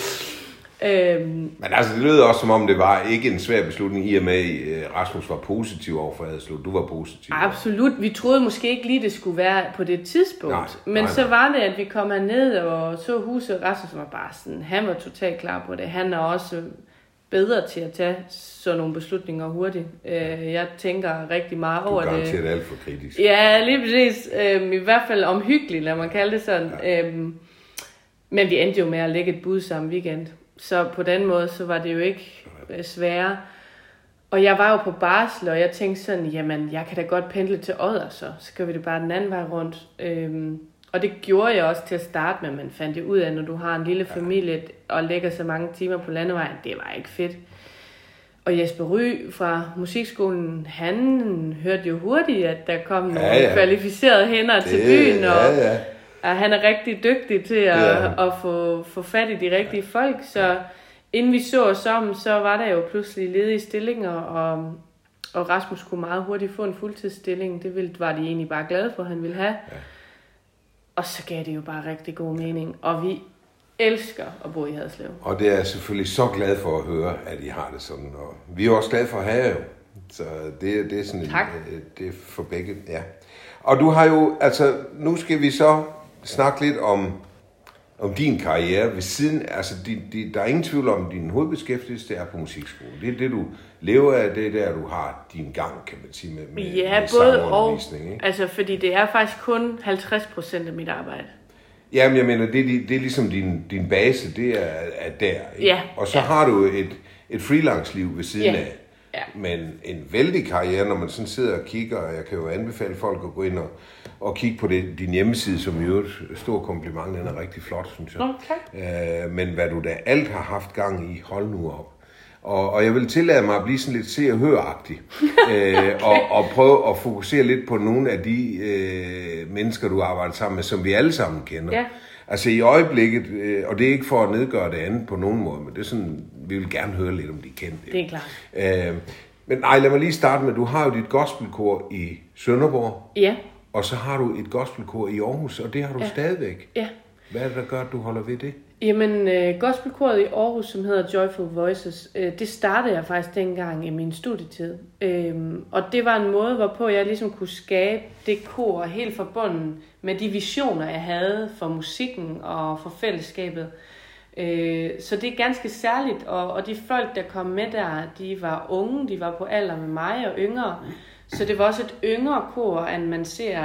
[SPEAKER 1] Øhm, Men altså, det lød også som om, det var ikke en svær beslutning, i og med, at øh, Rasmus var positiv over for Adelslo. Du var positiv.
[SPEAKER 2] Absolut. Vi troede måske ikke lige, det skulle være på det tidspunkt. Nej, Men nej, så var det, at vi kom ned og så huset. Rasmus var bare sådan, han var totalt klar på det. Han er også bedre til at tage sådan nogle beslutninger hurtigt. Øh, jeg tænker rigtig meget over det.
[SPEAKER 1] Du er alt for kritisk.
[SPEAKER 2] Ja, lige præcis. Øh, I hvert fald omhyggeligt, lad man kalde det sådan. Ja. Øh, men vi endte jo med at lægge et bud samme weekend. Så på den måde, så var det jo ikke øh, sværere. Og jeg var jo på barsel, og jeg tænkte sådan, jamen, jeg kan da godt pendle til Odder, så. Gør vi det bare den anden vej rundt. Øhm, og det gjorde jeg også til at starte med, man fandt det ud af, når du har en lille familie og lægger så mange timer på landevejen. Det var ikke fedt. Og Jesper Ry fra musikskolen, han hørte jo hurtigt, at der kom nogle ja, ja. kvalificerede hænder det, til byen, og ja, ja. Og han er rigtig dygtig til at, ja. at få, få fat i de rigtige folk. Så inden vi så os om, så var der jo pludselig ledige stillinger, og, og Rasmus kunne meget hurtigt få en fuldtidsstilling. Det ville, var de egentlig bare glade for, han ville have. Ja. Og så gav det jo bare rigtig god mening. Og vi elsker at bo i Haderslev.
[SPEAKER 1] Og det er jeg selvfølgelig så glad for at høre, at I har det sådan. Og vi er også glade for at have jo. Så det, det er sådan
[SPEAKER 2] tak.
[SPEAKER 1] En, det er for begge, ja. Og du har jo, altså, nu skal vi så snakke lidt om om din karriere ved siden, altså de, de, der er ingen tvivl om, din hovedbeskæftigelse det er på musikskolen. Det er det, du lever af, det er der, du har din gang, kan man sige, med, med,
[SPEAKER 2] Ja,
[SPEAKER 1] med
[SPEAKER 2] både og.
[SPEAKER 1] Ikke?
[SPEAKER 2] Altså, fordi det er faktisk kun 50 procent af mit arbejde.
[SPEAKER 1] Jamen, jeg mener, det, er de- det er ligesom din, din base, det er, er der. Ikke?
[SPEAKER 2] Ja,
[SPEAKER 1] Og så
[SPEAKER 2] ja.
[SPEAKER 1] har du et, et freelance-liv ved siden
[SPEAKER 2] Ja,
[SPEAKER 1] af.
[SPEAKER 2] Ja.
[SPEAKER 1] Men en vældig karriere, når man sådan sidder og kigger, og jeg kan jo anbefale folk at gå ind og, og kigge på det, din hjemmeside, som i øvrigt, stor kompliment, den er rigtig flot, synes jeg.
[SPEAKER 2] Tak.
[SPEAKER 1] Øh, men hvad du da alt har haft gang i, hold nu op. Og, og jeg vil tillade mig at blive sådan lidt se- og høragtig, <laughs> øh, og, og prøve at fokusere lidt på nogle af de øh, mennesker, du arbejder sammen med, som vi alle sammen kender.
[SPEAKER 2] Ja.
[SPEAKER 1] Altså i øjeblikket, øh, og det er ikke for at nedgøre det andet på nogen måde, men det er sådan, vi vil gerne høre lidt om de kendte.
[SPEAKER 2] Det er klart.
[SPEAKER 1] Øh, men nej, lad mig lige starte med, du har jo dit gospelkor i Sønderborg,
[SPEAKER 2] Ja,
[SPEAKER 1] og så har du et gospelkor i Aarhus, og det har du ja. stadigvæk.
[SPEAKER 2] ja.
[SPEAKER 1] Hvad er det, der gør, at du holder ved det?
[SPEAKER 2] Jamen, øh, gospelkoret i Aarhus, som hedder Joyful Voices, øh, det startede jeg faktisk dengang i min studietid. Øhm, og det var en måde, hvorpå jeg ligesom kunne skabe det kor helt forbundet med de visioner, jeg havde for musikken og for fællesskabet. Øh, så det er ganske særligt, og, og de folk, der kom med der, de var unge, de var på alder med mig og yngre. Så det var også et yngre kor, end man ser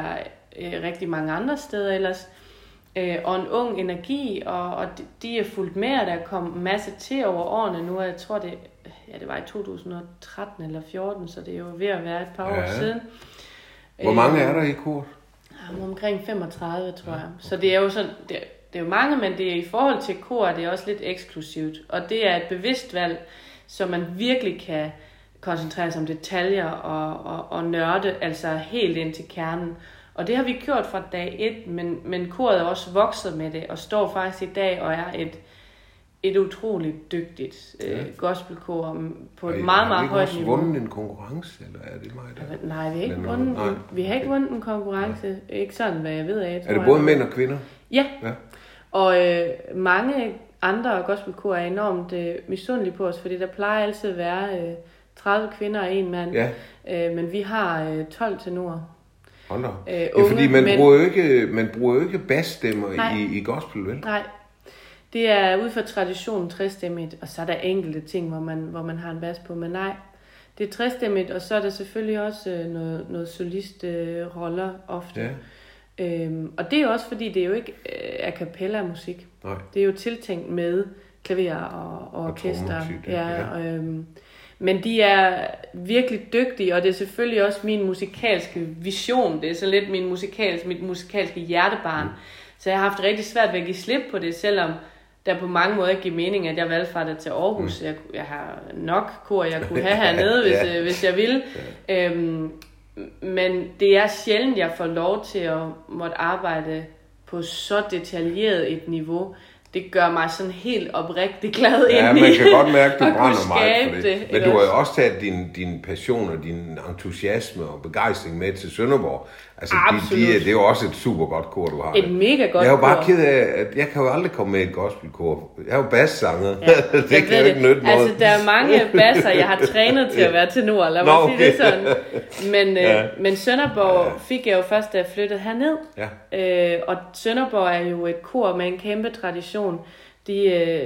[SPEAKER 2] øh, rigtig mange andre steder ellers øh, og en ung energi, og, og de- de er fulgt med, og der kom masse til over årene nu, og jeg tror det, ja, det var i 2013 eller 14, så det er jo ved at være et par
[SPEAKER 1] Ja.
[SPEAKER 2] år siden.
[SPEAKER 1] Hvor mange er der i kor?
[SPEAKER 2] Øh, omkring 35, tror jeg. Så det er jo sådan, det, det er jo mange, men det er i forhold til kor, det er også lidt eksklusivt. Og det er et bevidst valg, så man virkelig kan koncentrere sig om detaljer og, og, og nørde, altså helt ind til kernen. Og det har vi gjort fra dag et, men, men koret er også vokset med det, og står faktisk i dag og er et, et utroligt dygtigt øh, gospelkor på et
[SPEAKER 1] Har I-
[SPEAKER 2] meget,
[SPEAKER 1] har
[SPEAKER 2] meget højt niveau.
[SPEAKER 1] vundet en konkurrence, eller er det mig der?
[SPEAKER 2] Nej, vi har ikke,
[SPEAKER 1] Men,
[SPEAKER 2] vundet,
[SPEAKER 1] nej.
[SPEAKER 2] vi har ikke vundet en konkurrence. Ikke sådan, hvad jeg ved af.
[SPEAKER 1] Er
[SPEAKER 2] tror
[SPEAKER 1] det
[SPEAKER 2] jeg.
[SPEAKER 1] både mænd og kvinder?
[SPEAKER 2] Ja,
[SPEAKER 1] Ja.
[SPEAKER 2] Og øh, mange andre gospelkor er enormt øh, misundelige på os, fordi der plejer altid at være øh, 30 kvinder og en mand.
[SPEAKER 1] Ja.
[SPEAKER 2] Øh, men vi har øh, 12 tenorer.
[SPEAKER 1] Hold da.
[SPEAKER 2] Øh,
[SPEAKER 1] ja,
[SPEAKER 2] unge
[SPEAKER 1] fordi man
[SPEAKER 2] mænd.
[SPEAKER 1] bruger ikke, man bruger jo ikke basstemmer
[SPEAKER 2] Nej.
[SPEAKER 1] i, i gospel, vel?
[SPEAKER 2] Nej, det er ud fra traditionen trestemmigt, og så er der enkelte ting, hvor man, hvor man har en bas på, men nej, det er trestemmigt, og så er der selvfølgelig også øh, noget, noget solistroller øh, roller ofte.
[SPEAKER 1] Ja.
[SPEAKER 2] Øhm, og det er jo også fordi, det er jo ikke øh, a cappella musik.
[SPEAKER 1] Nej.
[SPEAKER 2] Det er jo tiltænkt med klaver og, og orkester.
[SPEAKER 1] trommemusik,
[SPEAKER 2] ja,
[SPEAKER 1] ja.
[SPEAKER 2] ja. Øhm, men de er virkelig dygtige, og det er selvfølgelig også min musikalske vision. Det er så lidt min musikalske, mit musikalske hjertebarn. Så jeg har haft rigtig svært ved at give slip på det, selvom der på mange måder giver mening, at jeg valgte til Aarhus. Jeg, jeg har nok kor, jeg kunne have <laughs> hernede, hvis,
[SPEAKER 1] Ja.
[SPEAKER 2] øh, hvis jeg ville. Øhm, men det er sjældent, jeg får lov til at måtte arbejde på så detaljeret et niveau. Det gør mig sådan helt oprigtig glad
[SPEAKER 1] Ja,
[SPEAKER 2] indeni.
[SPEAKER 1] man kan godt mærke, <laughs> at du brænder meget for det.
[SPEAKER 2] det,
[SPEAKER 1] Men du har jo
[SPEAKER 2] også?
[SPEAKER 1] også taget din, din passion og din entusiasme og begejstring med til Sønderborg. Altså, de, de,
[SPEAKER 2] Absolut.
[SPEAKER 1] det er jo også et super godt kor, du har.
[SPEAKER 2] Et mega godt
[SPEAKER 1] Jeg er jo bare
[SPEAKER 2] kor.
[SPEAKER 1] ked af, at jeg kan jo aldrig komme med i et gospelkor. Jeg er jo bassanger. Ja, <laughs> det
[SPEAKER 2] Jeg
[SPEAKER 1] kan jo ikke nytte noget.
[SPEAKER 2] Altså, der er mange basser, jeg har trænet til at være tenor, lad mig
[SPEAKER 1] Nå,
[SPEAKER 2] sige det
[SPEAKER 1] okay.
[SPEAKER 2] sådan. Men,
[SPEAKER 1] Ja.
[SPEAKER 2] øh, men Sønderborg fik jeg jo først, da jeg flyttede herned.
[SPEAKER 1] Ja.
[SPEAKER 2] Øh, og Sønderborg er jo et kor med en kæmpe tradition. De øh,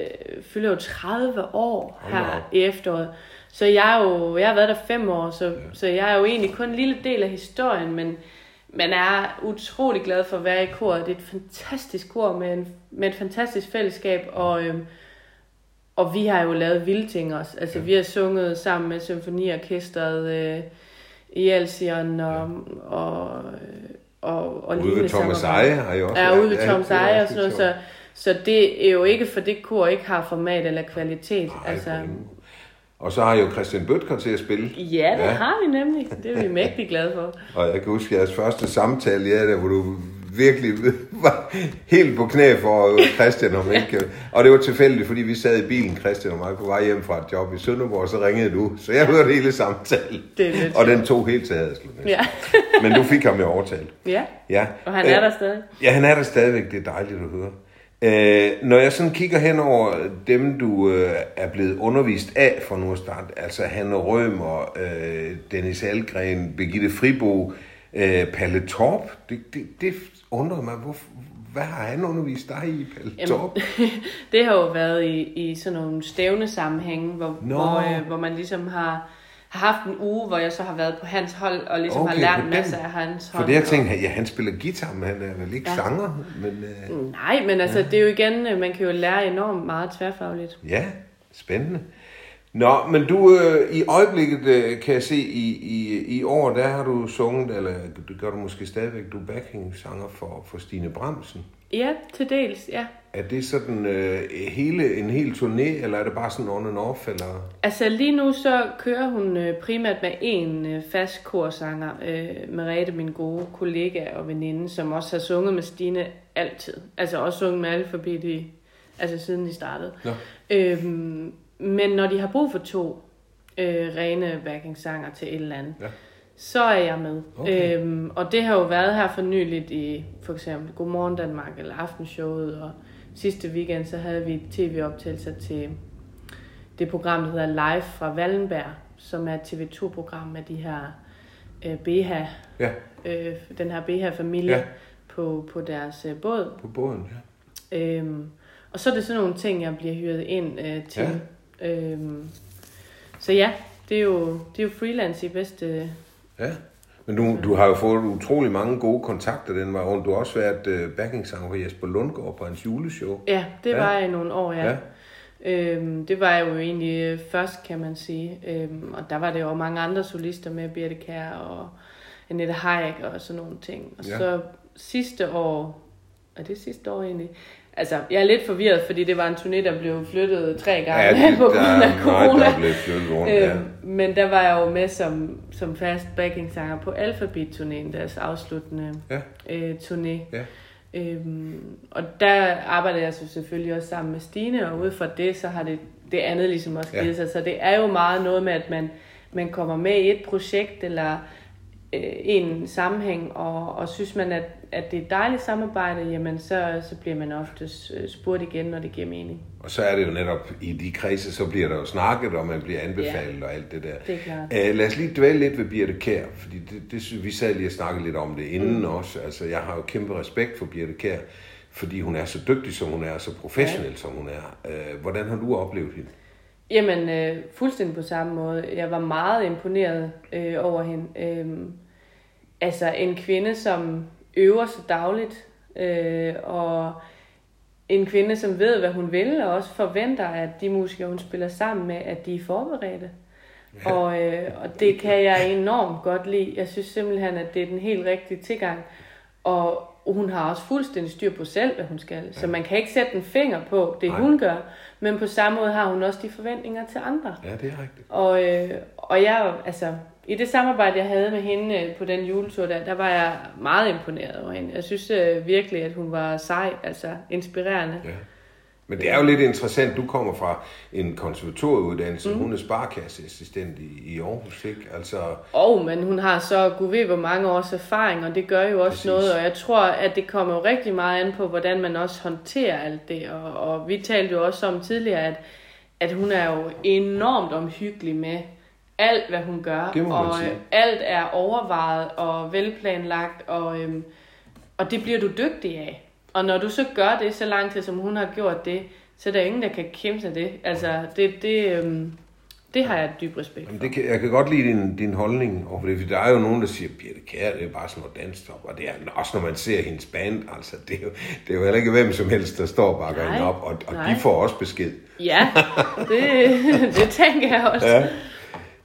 [SPEAKER 2] fylder jo 30 år her i efteråret. Så jeg, er jo, jeg har været der fem år, så, ja. så jeg er jo egentlig kun en lille del af historien, men man er utrolig glad for at være i koret. Det er et fantastisk kor med, en, med et fantastisk fællesskab, og, øhm, og vi har jo lavet vilde ting også. Altså, ja. vi har sunget sammen med symfoniorkestret øh, i Alsion og, og, og, og
[SPEAKER 1] Ude ved Thomas. Eje har jeg også
[SPEAKER 2] Ja, ude ved
[SPEAKER 1] Ja,
[SPEAKER 2] Thomas Eje og sådan noget, så, så det er jo ikke, for det kor ikke har format eller kvalitet.
[SPEAKER 1] Nej,
[SPEAKER 2] altså.
[SPEAKER 1] Og så har jeg jo Christian Bøtker til at spille.
[SPEAKER 2] ja, det
[SPEAKER 1] Ja.
[SPEAKER 2] har vi nemlig. Det er vi mægtig glade for. <laughs>
[SPEAKER 1] Og jeg kan huske jeres første samtale, ja, der, hvor du virkelig <laughs> var helt på knæ for Christian om ikke. Og det var tilfældigt, fordi vi sad i bilen, Christian og mig, på vej hjem fra et job i Sønderborg, og så ringede du. Så jeg hørte hele samtalen.
[SPEAKER 2] Det er
[SPEAKER 1] Og den tog helt til Haderslev.
[SPEAKER 2] Ja.
[SPEAKER 1] Men du fik ham jo overtalt.
[SPEAKER 2] ja,
[SPEAKER 1] Ja.
[SPEAKER 2] og han er der stadig.
[SPEAKER 1] Ja, han er der stadigvæk. Det er dejligt at høre. Øh, når jeg sådan kigger hen over dem, du øh, er blevet undervist af for nu at starte, altså Hanne Rømer, øh, Dennis Algren, Birgitte Fribo, øh, Palle Torp, det, det, det undrer mig, hvor, hvad har han undervist dig i, Pelle Torp? <laughs>
[SPEAKER 2] det har jo været i, i sådan nogle stævne sammenhænge, hvor, hvor, øh, hvor man ligesom har, har haft en uge, hvor jeg så har været på hans hold, og ligesom
[SPEAKER 1] Okay,
[SPEAKER 2] har lært en masse af hans hold.
[SPEAKER 1] For det jeg tænkte, ja, han spiller guitar, men han er vel ikke
[SPEAKER 2] Ja.
[SPEAKER 1] sanger, men øh,
[SPEAKER 2] Nej, men altså, det er jo igen, øh, man kan jo lære enormt meget tværfagligt.
[SPEAKER 1] ja, spændende. Nå, men du, øh, i øjeblikket øh, kan jeg se, i, i, i år, der har du sunget, eller det gør du måske stadigvæk, du er backing-sanger for, for Stine Bramsen.
[SPEAKER 2] Ja, til dels, ja.
[SPEAKER 1] Er det sådan øh, hele, en hel turné, eller er det bare sådan on and off, eller?
[SPEAKER 2] Altså lige nu så kører hun øh, primært med en øh, fast korsanger, øh, Merete, min gode kollega og veninde, som også har sunget med Stine altid. Altså også sunget med Alphabet i, altså siden de startede.
[SPEAKER 1] Nå.
[SPEAKER 2] Øhm, men når de har brug for to øh, rene backing-sanger til et eller andet,
[SPEAKER 1] Ja.
[SPEAKER 2] Så er jeg med.
[SPEAKER 1] Okay.
[SPEAKER 2] Øhm, og det har jo været her for nyligt i for eksempel Godmorgen Danmark eller Aftenshowet, og sidste weekend så havde vi tv-optagelser til det program, der hedder Live fra Wallenberg, som er et TV2-program med de her øh, BH,
[SPEAKER 1] Ja,
[SPEAKER 2] øh, den her BH-familie
[SPEAKER 1] Ja.
[SPEAKER 2] på, på deres øh, båd.
[SPEAKER 1] på båden, ja.
[SPEAKER 2] Øhm, og så er det sådan nogle ting, jeg bliver hyret ind øh, til. Ja. Øhm, så ja, det er, jo, det er jo freelance i bedste...
[SPEAKER 1] Ja. Men du, du har jo fået utrolig mange gode kontakter den vej rundt. Du har også været uh, backing-sanger for Jesper Lundgaard på hans juleshow.
[SPEAKER 2] Ja, det
[SPEAKER 1] Ja.
[SPEAKER 2] var jeg i nogle år, ja.
[SPEAKER 1] Ja.
[SPEAKER 2] Øhm, det var jeg jo egentlig øh, først, kan man sige. Øhm, og der var det jo mange andre solister med, Birte Kær og Annette Hayek og sådan nogle ting. Og
[SPEAKER 1] Ja.
[SPEAKER 2] så sidste år, er det sidste år egentlig? Altså, jeg er lidt forvirret, fordi det var en turné, der blev flyttet tre gange ja, <laughs> på grund
[SPEAKER 1] der,
[SPEAKER 2] af corona.
[SPEAKER 1] der er blevet flyttet rundt, ja.
[SPEAKER 2] Øhm, men der var jeg jo med som, som fast backing-sanger på Alphabet-turnéen, deres afsluttende
[SPEAKER 1] Ja.
[SPEAKER 2] øh, turné.
[SPEAKER 1] Ja.
[SPEAKER 2] Øhm, og der arbejdede jeg så selvfølgelig også sammen med Stine, og ud fra det, så har det, det andet ligesom også
[SPEAKER 1] Ja.
[SPEAKER 2] givet sig. Så det er jo meget noget med, at man, man kommer med i et projekt, eller øh, en sammenhæng, og, og synes man, at, at det er et dejligt samarbejde, jamen så, så bliver man ofte spurgt igen, når det giver mening.
[SPEAKER 1] Og så er det jo netop, i de kredse, så bliver der jo snakket, og man bliver anbefalet og alt det der.
[SPEAKER 2] Det er klart.
[SPEAKER 1] Uh, lad os lige dvæle lidt ved Birte Kær, fordi det, det, vi sad lige og snakkede lidt om det inden mm. også. Altså, jeg har jo kæmpe respekt for Birte Kær, fordi hun er så dygtig, som hun er, og så professionel, ja. som hun er. Uh, hvordan har du oplevet hende?
[SPEAKER 2] Jamen, øh, fuldstændig på samme måde. Jeg var meget imponeret øh, over hende. Øhm, altså, en kvinde, som øver sig dagligt, øh, og en kvinde, som ved, hvad hun vil, og også forventer, at de musikere, hun spiller sammen med, at de er forberedte. Og, øh, og det kan jeg enormt godt lide. Jeg synes simpelthen, at det er den helt rigtige tilgang. Og hun har også fuldstændig styr på selv, hvad hun skal. Så man kan ikke sætte en finger på det,
[SPEAKER 1] Nej.
[SPEAKER 2] hun gør. Men på samme måde har hun også de forventninger til andre.
[SPEAKER 1] Ja, det er rigtigt.
[SPEAKER 2] Og, øh, og jeg, altså, i det samarbejde, jeg havde med hende øh, på den juletur, der, der var jeg meget imponeret over hende. Jeg synes øh, virkelig, at hun var sej, altså inspirerende.
[SPEAKER 1] Ja. Men det er jo lidt interessant, du kommer fra en konservatorieuddannelse, mm. hun er sparkasseassistent i, i Aarhus, ikke? Altså,
[SPEAKER 2] Og, men hun har så, gud ved, hvor mange års erfaring, og det gør jo også
[SPEAKER 1] Præcis.
[SPEAKER 2] Noget, og jeg tror, at det kommer jo rigtig meget an på, hvordan man også håndterer alt det, og, og vi talte jo også om tidligere, at, at hun er jo enormt omhyggelig med alt, hvad hun gør, og øh, alt er overvejet og velplanlagt, og, øhm, og det bliver du dygtig af. Og når du så gør det så lang tid, som hun har gjort det, så er der ingen, der kan kæmpe sig det. Altså, det, det, øhm, det har jeg dyb respekt for.
[SPEAKER 1] Jamen, det kan, jeg kan godt lide din, din holdning over det, for der er jo nogen, der siger, Birte Kjær, det er bare sådan noget danstop, og det er også, når man ser hendes band, altså, det er jo, det er jo heller ikke hvem som helst, der står og bakker hende op, og, og
[SPEAKER 2] nej.
[SPEAKER 1] de får også besked.
[SPEAKER 2] Ja, det, <laughs> det tænker jeg også.
[SPEAKER 1] Ja.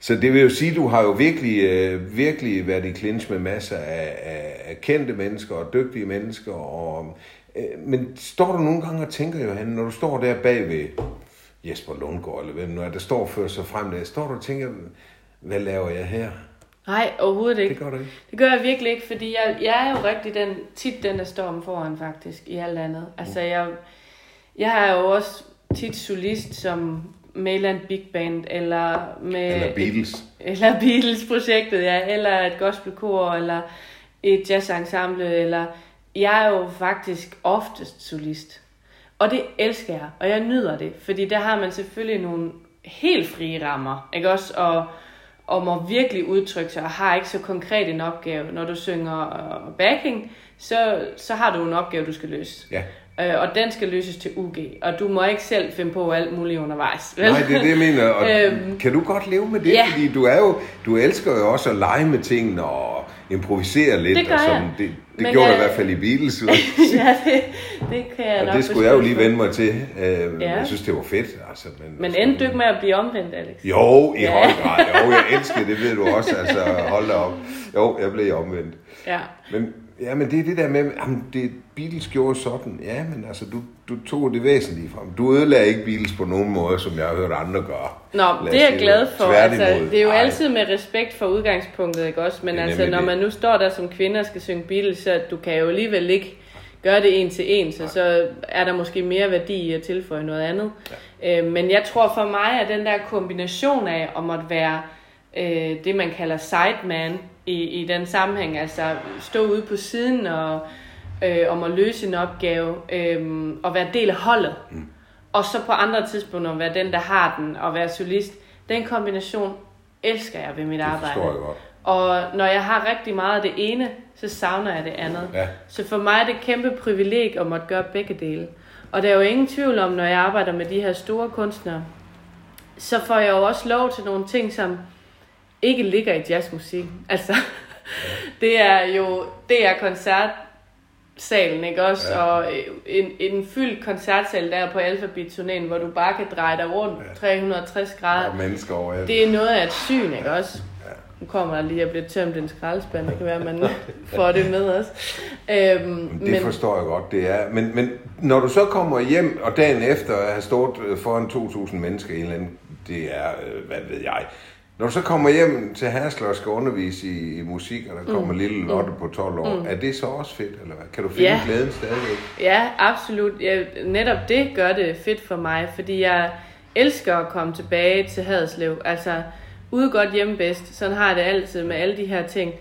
[SPEAKER 1] Så det vil jo sige, du har jo virkelig, øh, virkelig været i clinch med masser af, af, af kendte mennesker og dygtige mennesker. Og, øh, men står du nogle gange og tænker, Johan, når du står der bag ved Jesper Lundgaard, eller hvem nu er, der står før sig frem der, står du og tænker, hvad laver jeg her?
[SPEAKER 2] Nej, overhovedet ikke.
[SPEAKER 1] Det gør du ikke.
[SPEAKER 2] Det gør jeg virkelig ikke, fordi jeg, jeg er jo rigtig den, tit den, der står om foran faktisk, i alt andet. Altså, jeg, jeg er jo også tit solist som Mayland Big Band, eller med...
[SPEAKER 1] Eller Beatles.
[SPEAKER 2] Et, eller Beatles-projektet, ja. Eller et gospelkor, eller et jazzensemble, eller... Jeg er jo faktisk oftest solist. Og det elsker jeg, og jeg nyder det, fordi der har man selvfølgelig nogle helt frie rammer, ikke også? Og, og må virkelig udtrykke sig, og har ikke så konkret en opgave. Når du synger øh, backing, så, så har du en opgave, du skal løse.
[SPEAKER 1] Ja.
[SPEAKER 2] Øh, og den skal løses til UG, og du må ikke selv finde på alt muligt undervejs. Vel?
[SPEAKER 1] Nej, det er det, jeg mener. Og <laughs>
[SPEAKER 2] Øhm,
[SPEAKER 1] kan du godt leve med det?
[SPEAKER 2] ja.
[SPEAKER 1] Fordi du er jo, du elsker jo også at lege med tingene og improvisere lidt.
[SPEAKER 2] Det gør
[SPEAKER 1] og sådan.
[SPEAKER 2] jeg.
[SPEAKER 1] Det, det
[SPEAKER 2] Men
[SPEAKER 1] gjorde
[SPEAKER 2] jeg-
[SPEAKER 1] du i hvert fald i Beatles. <laughs>
[SPEAKER 2] ja, det, det kan jeg
[SPEAKER 1] og
[SPEAKER 2] nok
[SPEAKER 1] det skulle jeg jo lige vende mig til. Øh,
[SPEAKER 2] Ja.
[SPEAKER 1] Jeg synes, det var fedt. Altså, men
[SPEAKER 2] Men endte du ikke med at blive omvendt, Alex?
[SPEAKER 1] Jo, i
[SPEAKER 2] Ja.
[SPEAKER 1] høj grad. Jo, jeg elsker det, ved du også. Altså, hold da op. Jo, jeg blev omvendt.
[SPEAKER 2] Ja.
[SPEAKER 1] Men, ja, men det er det der med, jamen, det, Beatles gjorde sådan. Ja, men altså, du, du tog det væsentlige frem. Du ødelagde ikke Beatles på nogen måde, som jeg har hørt andre gøre.
[SPEAKER 2] Nå,
[SPEAKER 1] Lad
[SPEAKER 2] det er jeg glad for. Altså, det er jo
[SPEAKER 1] Ej,
[SPEAKER 2] altid med respekt for udgangspunktet, ikke også? Men altså, når
[SPEAKER 1] det.
[SPEAKER 2] man nu står der som kvinde og skal synge Beatles, så du kan jo alligevel ikke gøre det en til en, så, så er der måske mere værdi i at tilføje noget andet. Ja. Øh, men jeg tror for mig, at den der kombination af at måtte være øh, det, man kalder sideman i, i den sammenhæng, altså stå ude på siden og øh, om at løse en opgave øh, og være del af holdet, mm. og så på andre tidspunkter være den, der har den og være solist, den kombination elsker jeg ved mit
[SPEAKER 1] Det
[SPEAKER 2] arbejde.
[SPEAKER 1] jeg godt.
[SPEAKER 2] Og når jeg har rigtig meget af det ene, så savner jeg det andet.
[SPEAKER 1] Ja.
[SPEAKER 2] Så for mig er det et kæmpe privileg at måtte gøre begge dele. Og der er jo ingen tvivl om, når jeg arbejder med de her store kunstnere, så får jeg jo også lov til nogle ting, som ikke ligger i jazzmusik. Altså, <laughs> det er jo, det er koncertsalen, ikke også?
[SPEAKER 1] Ja.
[SPEAKER 2] Ja. Og en, en fyldt koncertsal der på Alphabet-turnéen, hvor du bare kan dreje dig rundt
[SPEAKER 1] Ja.
[SPEAKER 2] 360 grader.
[SPEAKER 1] Og mennesker overalt.
[SPEAKER 2] Det er noget af et syn, ikke også? Nu kommer der lige at blive tømt en skraldespand. Det kan være, at man <laughs> får det med os. Øhm,
[SPEAKER 1] Det men... forstår jeg godt, det er. Men, men når du så kommer hjem, og dagen efter at have stået øh, foran 2.000 mennesker i en eller anden, det er, øh, hvad ved jeg. Når du så kommer hjem til Hasler og skal undervise i, i musik, og der kommer mm. lille Lotte på 12 år, mm. er det så også fedt, eller hvad? Kan du finde
[SPEAKER 2] Ja.
[SPEAKER 1] glæden stadigvæk?
[SPEAKER 2] Ja, absolut. Ja, netop det gør det fedt for mig, fordi jeg elsker at komme tilbage til Haderslev. Altså, ude godt hjemme bedst. Sådan har jeg det altid med alle de her ting.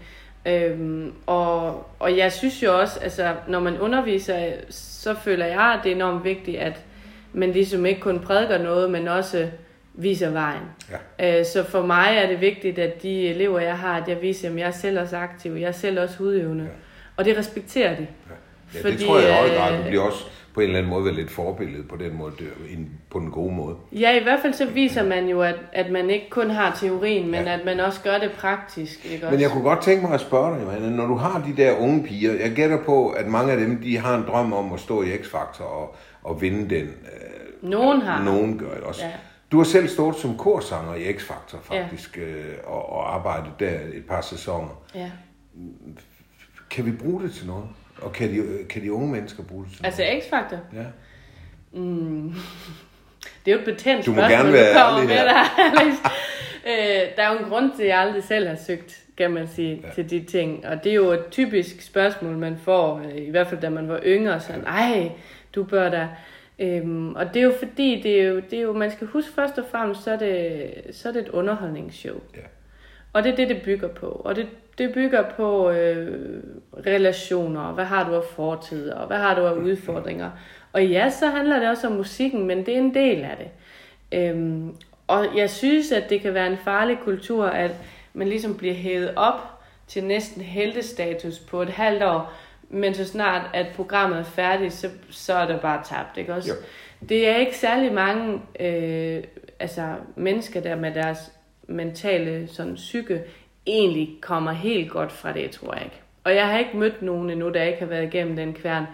[SPEAKER 2] Øhm, og, og jeg synes jo også, altså, når man underviser, så føler jeg, at det er enormt vigtigt, at man ligesom ikke kun prædiker noget, men også viser vejen.
[SPEAKER 1] Ja.
[SPEAKER 2] Øh, så for mig er det vigtigt, at de elever, jeg har, at jeg viser dem, jeg er selv også aktiv, jeg er selv også udøvende.
[SPEAKER 1] Ja.
[SPEAKER 2] Og det respekterer de.
[SPEAKER 1] Ja, det
[SPEAKER 2] Fordi,
[SPEAKER 1] tror jeg i høj grad. Du bliver også på en eller anden måde være lidt forbillede på den måde, det- en- på den gode måde.
[SPEAKER 2] Ja, i hvert fald så viser man jo, at, at man ikke kun har teorien, men
[SPEAKER 1] Ja.
[SPEAKER 2] at man også gør det praktisk. Ikke
[SPEAKER 1] Men
[SPEAKER 2] også?
[SPEAKER 1] jeg kunne godt tænke mig at spørge dig, Johanne, når du har de der unge piger, jeg gætter på, at mange af dem, de har en drøm om at stå i X-Factor og, og vinde den. Øh,
[SPEAKER 2] Nogen har.
[SPEAKER 1] Nogen gør det også.
[SPEAKER 2] Ja.
[SPEAKER 1] Du har selv stået som korsanger i X-Factor faktisk, øh, og, og arbejdet der et par sæsoner.
[SPEAKER 2] Ja.
[SPEAKER 1] Kan vi bruge det til noget? Og kan de, kan de unge mennesker bruge det til
[SPEAKER 2] Altså X-Factor,
[SPEAKER 1] noget? Ja.
[SPEAKER 2] det er jo et betændt
[SPEAKER 1] Du må
[SPEAKER 2] spørgsmål,
[SPEAKER 1] gerne være
[SPEAKER 2] du
[SPEAKER 1] ærlig her.
[SPEAKER 2] der, øh, der er jo en grund til, at jeg aldrig selv har søgt, kan man sige,
[SPEAKER 1] Ja.
[SPEAKER 2] ja. til de ting. Og det er jo et typisk spørgsmål, man får, øh, i hvert fald da man var yngre, sådan, ej, du bør da... Øhm, og det er jo fordi, det er jo, det er jo, man skal huske først og fremmest, så er det, så er det et underholdningsshow.
[SPEAKER 1] Ja.
[SPEAKER 2] Og det er det, det bygger på. Og det, det bygger på øh, relationer, hvad har du af fortid, og hvad har du af udfordringer. Og ja, så handler det også om musikken, men det er en del af det. Øhm, og jeg synes, at det kan være en farlig kultur, at man ligesom bliver hævet op til næsten heltestatus på et halvt år, men så snart at programmet er færdigt, så, så er det bare tabt, ikke også?
[SPEAKER 1] Jo.
[SPEAKER 2] Det er ikke særlig mange øh, altså, mennesker, der med deres mentale sådan, psyke egentlig kommer helt godt fra det, tror jeg ikke. Og jeg har ikke mødt nogen endnu, der ikke har været igennem den kværn,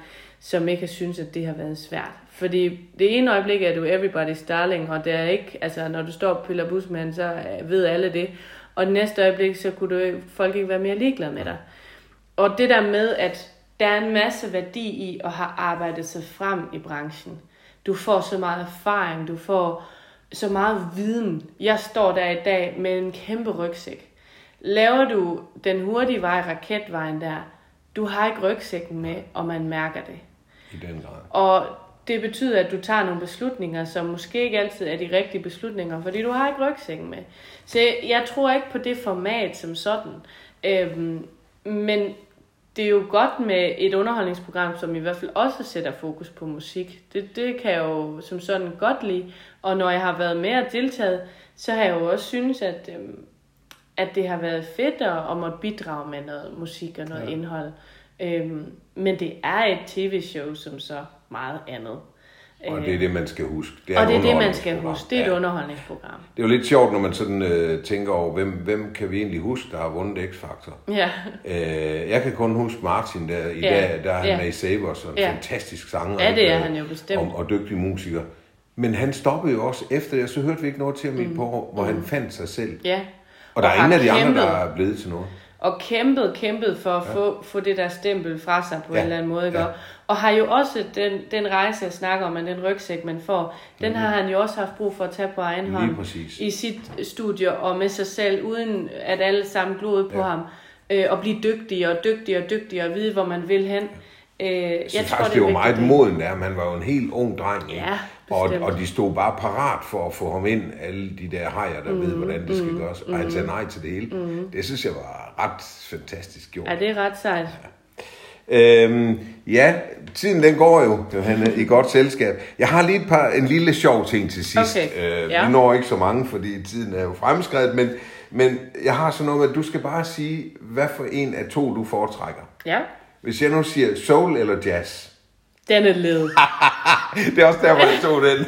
[SPEAKER 2] som ikke har syntes, at det har været svært. Fordi det ene øjeblik er du everybody's darling, og det er ikke, altså når du står på Piller Busman, så ved alle det. Og det næste øjeblik, så kunne du, folk ikke være mere ligeglade med dig. Og det der med, at der er en masse værdi i at have arbejdet sig frem i branchen. Du får så meget erfaring, du får så meget viden. Jeg står der i dag med en kæmpe rygsæk. Laver du den hurtige vej, raketvejen der, du har ikke rygsækken med, og man mærker det.
[SPEAKER 1] I den grad.
[SPEAKER 2] Og det betyder, at du tager nogle beslutninger, som måske ikke altid er de rigtige beslutninger, fordi du har ikke rygsækken med. Så jeg tror ikke på det format som sådan. Øhm, men det er jo godt med et underholdningsprogram, som i hvert fald også sætter fokus på musik. Det, det kan jeg jo som sådan godt lide. Og når jeg har været med og deltaget, så har jeg jo også synes, at, øhm, at det har været fedt at, at måtte bidrage med noget musik og noget
[SPEAKER 1] Ja.
[SPEAKER 2] indhold. Øhm, men det er et tv-show som så meget andet.
[SPEAKER 1] Og det er det, man skal huske.
[SPEAKER 2] Det er og det er det, man skal huske. Det er et
[SPEAKER 1] Ja.
[SPEAKER 2] underholdningsprogram.
[SPEAKER 1] Det er jo lidt sjovt, når man sådan øh, tænker over, hvem, hvem kan vi egentlig huske, der har vundet X-Factor?
[SPEAKER 2] Ja,
[SPEAKER 1] Øh, jeg kan kun huske Martin der. I
[SPEAKER 2] Ja,
[SPEAKER 1] dag der er han
[SPEAKER 2] ja.
[SPEAKER 1] med i Sabers, og en
[SPEAKER 2] Ja.
[SPEAKER 1] fantastisk sanger.
[SPEAKER 2] Ja, det er
[SPEAKER 1] øh,
[SPEAKER 2] han jo bestemt.
[SPEAKER 1] Og, og dygtig musiker. Men han stoppede jo også efter det, så hørte vi ikke noget til ham i et par år, hvor han fandt sig selv.
[SPEAKER 2] ja.
[SPEAKER 1] Og der er
[SPEAKER 2] Mm.
[SPEAKER 1] ingen af de andre, der er blevet til noget.
[SPEAKER 2] Og kæmpet, kæmpet for at få, få det der stempel fra sig på
[SPEAKER 1] Ja.
[SPEAKER 2] en eller anden måde. Ikke?
[SPEAKER 1] Ja.
[SPEAKER 2] Og- har jo også den, den rejse, jeg snakker om, og den rygsæk, man får, den har han jo også haft brug for at tage på egen hånd i sit studie og med sig selv, uden at alle sammen glod på
[SPEAKER 1] Ja.
[SPEAKER 2] ham. Øh, og blive dygtigere og dygtigere og dygtigere og vide, hvor man vil hen. Øh,
[SPEAKER 1] Jeg synes faktisk, det var meget moden der. Man var jo en helt ung dreng.
[SPEAKER 2] Ja,
[SPEAKER 1] og, og de stod bare parat for at få ham ind, alle de der hajer, der mm, ved, hvordan det skal gøres. Og han sagde nej til det hele. Mm. Det synes jeg var ret fantastisk gjort.
[SPEAKER 2] Ja, det er ret sejt.
[SPEAKER 1] Øhm, ja, tiden den går jo, Johanne, i godt selskab. Jeg har lige et par, en lille sjov ting til sidst.
[SPEAKER 2] Okay,
[SPEAKER 1] Øh,
[SPEAKER 2] ja.
[SPEAKER 1] Vi når ikke så mange, fordi tiden er jo fremskrevet, men, men jeg har sådan noget med, at du skal bare sige, hvad for en af to du foretrækker.
[SPEAKER 2] Ja,
[SPEAKER 1] Hvis jeg nu siger soul eller jazz,
[SPEAKER 2] den er led. <laughs>
[SPEAKER 1] det er også derfor, jeg tog den.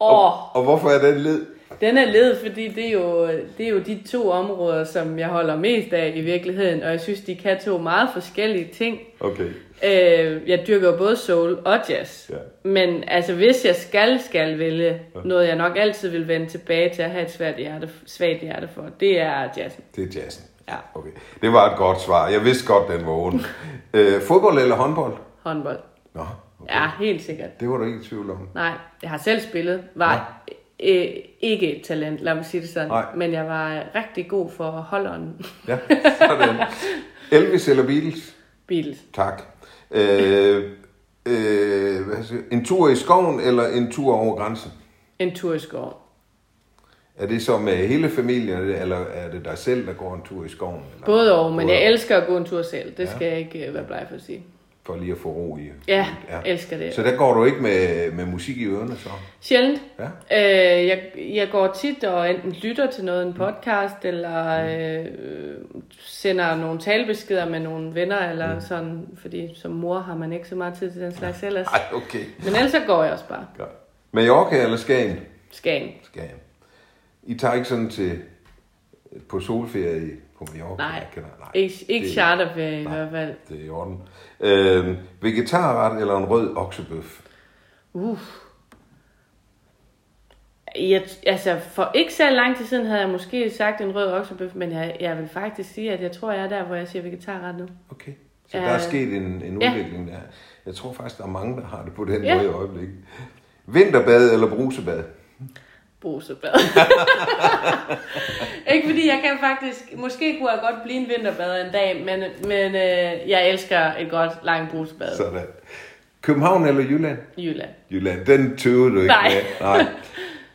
[SPEAKER 2] Åh,
[SPEAKER 1] Og hvorfor er den led?
[SPEAKER 2] Den er led, fordi det er, jo, det er jo de to områder, som jeg holder mest af i virkeligheden, og jeg synes, de kan to meget forskellige ting.
[SPEAKER 1] Okay.
[SPEAKER 2] Øh, jeg dyrker jo både soul og jazz.
[SPEAKER 1] Ja.
[SPEAKER 2] Men altså, hvis jeg skal, skal vælge noget, jeg nok altid vil vende tilbage til at have et svært hjerte, svagt hjerte for, det er jazzen.
[SPEAKER 1] Det er jazzen.
[SPEAKER 2] Ja.
[SPEAKER 1] Okay. Det var et godt svar. Jeg vidste godt, den var ond. <laughs> øh, fodbold eller håndbold?
[SPEAKER 2] Håndbold.
[SPEAKER 1] Nå, okay.
[SPEAKER 2] Ja, helt sikkert.
[SPEAKER 1] Det var du ikke i tvivl om.
[SPEAKER 2] Nej, jeg har selv spillet. Var øh, ikke et talent, lad mig sige det sådan.
[SPEAKER 1] Nej.
[SPEAKER 2] Men jeg var rigtig god for holderen.
[SPEAKER 1] Ja, sådan. Elvis eller Beatles?
[SPEAKER 2] Beatles.
[SPEAKER 1] Tak. Øh, øh, en tur i skoven eller en tur over grænsen?
[SPEAKER 2] En tur i skoven.
[SPEAKER 1] Er det så med hele familien, eller er det dig selv, der går en tur i skoven? Eller?
[SPEAKER 2] Både og, men
[SPEAKER 1] Både
[SPEAKER 2] jeg elsker at gå en tur selv. Det skal jeg ikke øh, være bleg for at sige.
[SPEAKER 1] For lige at få ro i.
[SPEAKER 2] Ja, elsker det.
[SPEAKER 1] Så der går du ikke med, med musik i ørerne så?
[SPEAKER 2] Sjældent.
[SPEAKER 1] Ja.
[SPEAKER 2] Øh, jeg, jeg går tit og enten lytter til noget, en podcast, eller øh, sender nogle talebeskeder med nogle venner, eller mm. sådan, fordi som mor har man ikke så meget tid til den slags <laughs> ellers.
[SPEAKER 1] Ej, okay.
[SPEAKER 2] Men ellers så går jeg også bare.
[SPEAKER 1] Godt. Mallorca eller Skagen?
[SPEAKER 2] Skagen.
[SPEAKER 1] Skagen. I tager ikke sådan til på solferie på Mallorca?
[SPEAKER 2] Nej,
[SPEAKER 1] kender- nej.
[SPEAKER 2] Ikke, ikke
[SPEAKER 1] Det-
[SPEAKER 2] charterferie i
[SPEAKER 1] nej.
[SPEAKER 2] hvert fald.
[SPEAKER 1] Det er i orden. Øh, vegetarret eller en rød oksebøf?
[SPEAKER 2] Uh. Jeg, altså, for ikke så lang tid siden havde jeg måske sagt en rød oksebøf, men jeg, jeg vil faktisk sige, at jeg tror, jeg er der, hvor jeg siger vegetarret nu.
[SPEAKER 1] Okay. Så
[SPEAKER 2] Øh,
[SPEAKER 1] der er sket en, en
[SPEAKER 2] ja.
[SPEAKER 1] udvikling der. Jeg tror faktisk, der er mange, der har det på den
[SPEAKER 2] Ja.
[SPEAKER 1] måde i øjeblikket. Vinterbad eller brusebad?
[SPEAKER 2] Brusebad. <laughs> ikke fordi jeg kan faktisk, måske kunne jeg godt blive en vinterbader en dag, men, men øh, jeg elsker et godt langt brusebad
[SPEAKER 1] Sådan. København eller Jylland?
[SPEAKER 2] Jylland.
[SPEAKER 1] Jylland, den tøvede du ikke
[SPEAKER 2] Nej.
[SPEAKER 1] med. Nej.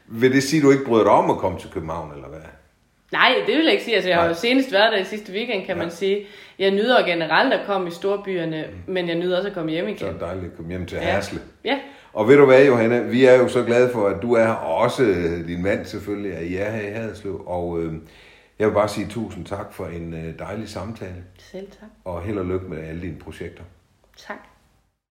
[SPEAKER 1] Vil det sige, at du ikke bryder dig om at komme til København, eller hvad?
[SPEAKER 2] Nej, det vil jeg ikke sige. Altså, jeg har jo senest været der i sidste weekend, kan
[SPEAKER 1] Ja.
[SPEAKER 2] man sige. Jeg nyder generelt at komme i storbyerne, men jeg nyder også at komme hjem igen.
[SPEAKER 1] er det dejligt at komme hjem til
[SPEAKER 2] Ja.
[SPEAKER 1] Hersle.
[SPEAKER 2] Ja,
[SPEAKER 1] Og ved du hvad, Johanna, vi er jo så glade for, at du er her, og også øh, din mand selvfølgelig, at I er her i Haderslev. Og øh, jeg vil bare sige tusind tak for en øh, dejlig samtale,
[SPEAKER 2] selv tak.
[SPEAKER 1] og held og lykke med alle dine projekter.
[SPEAKER 2] Tak.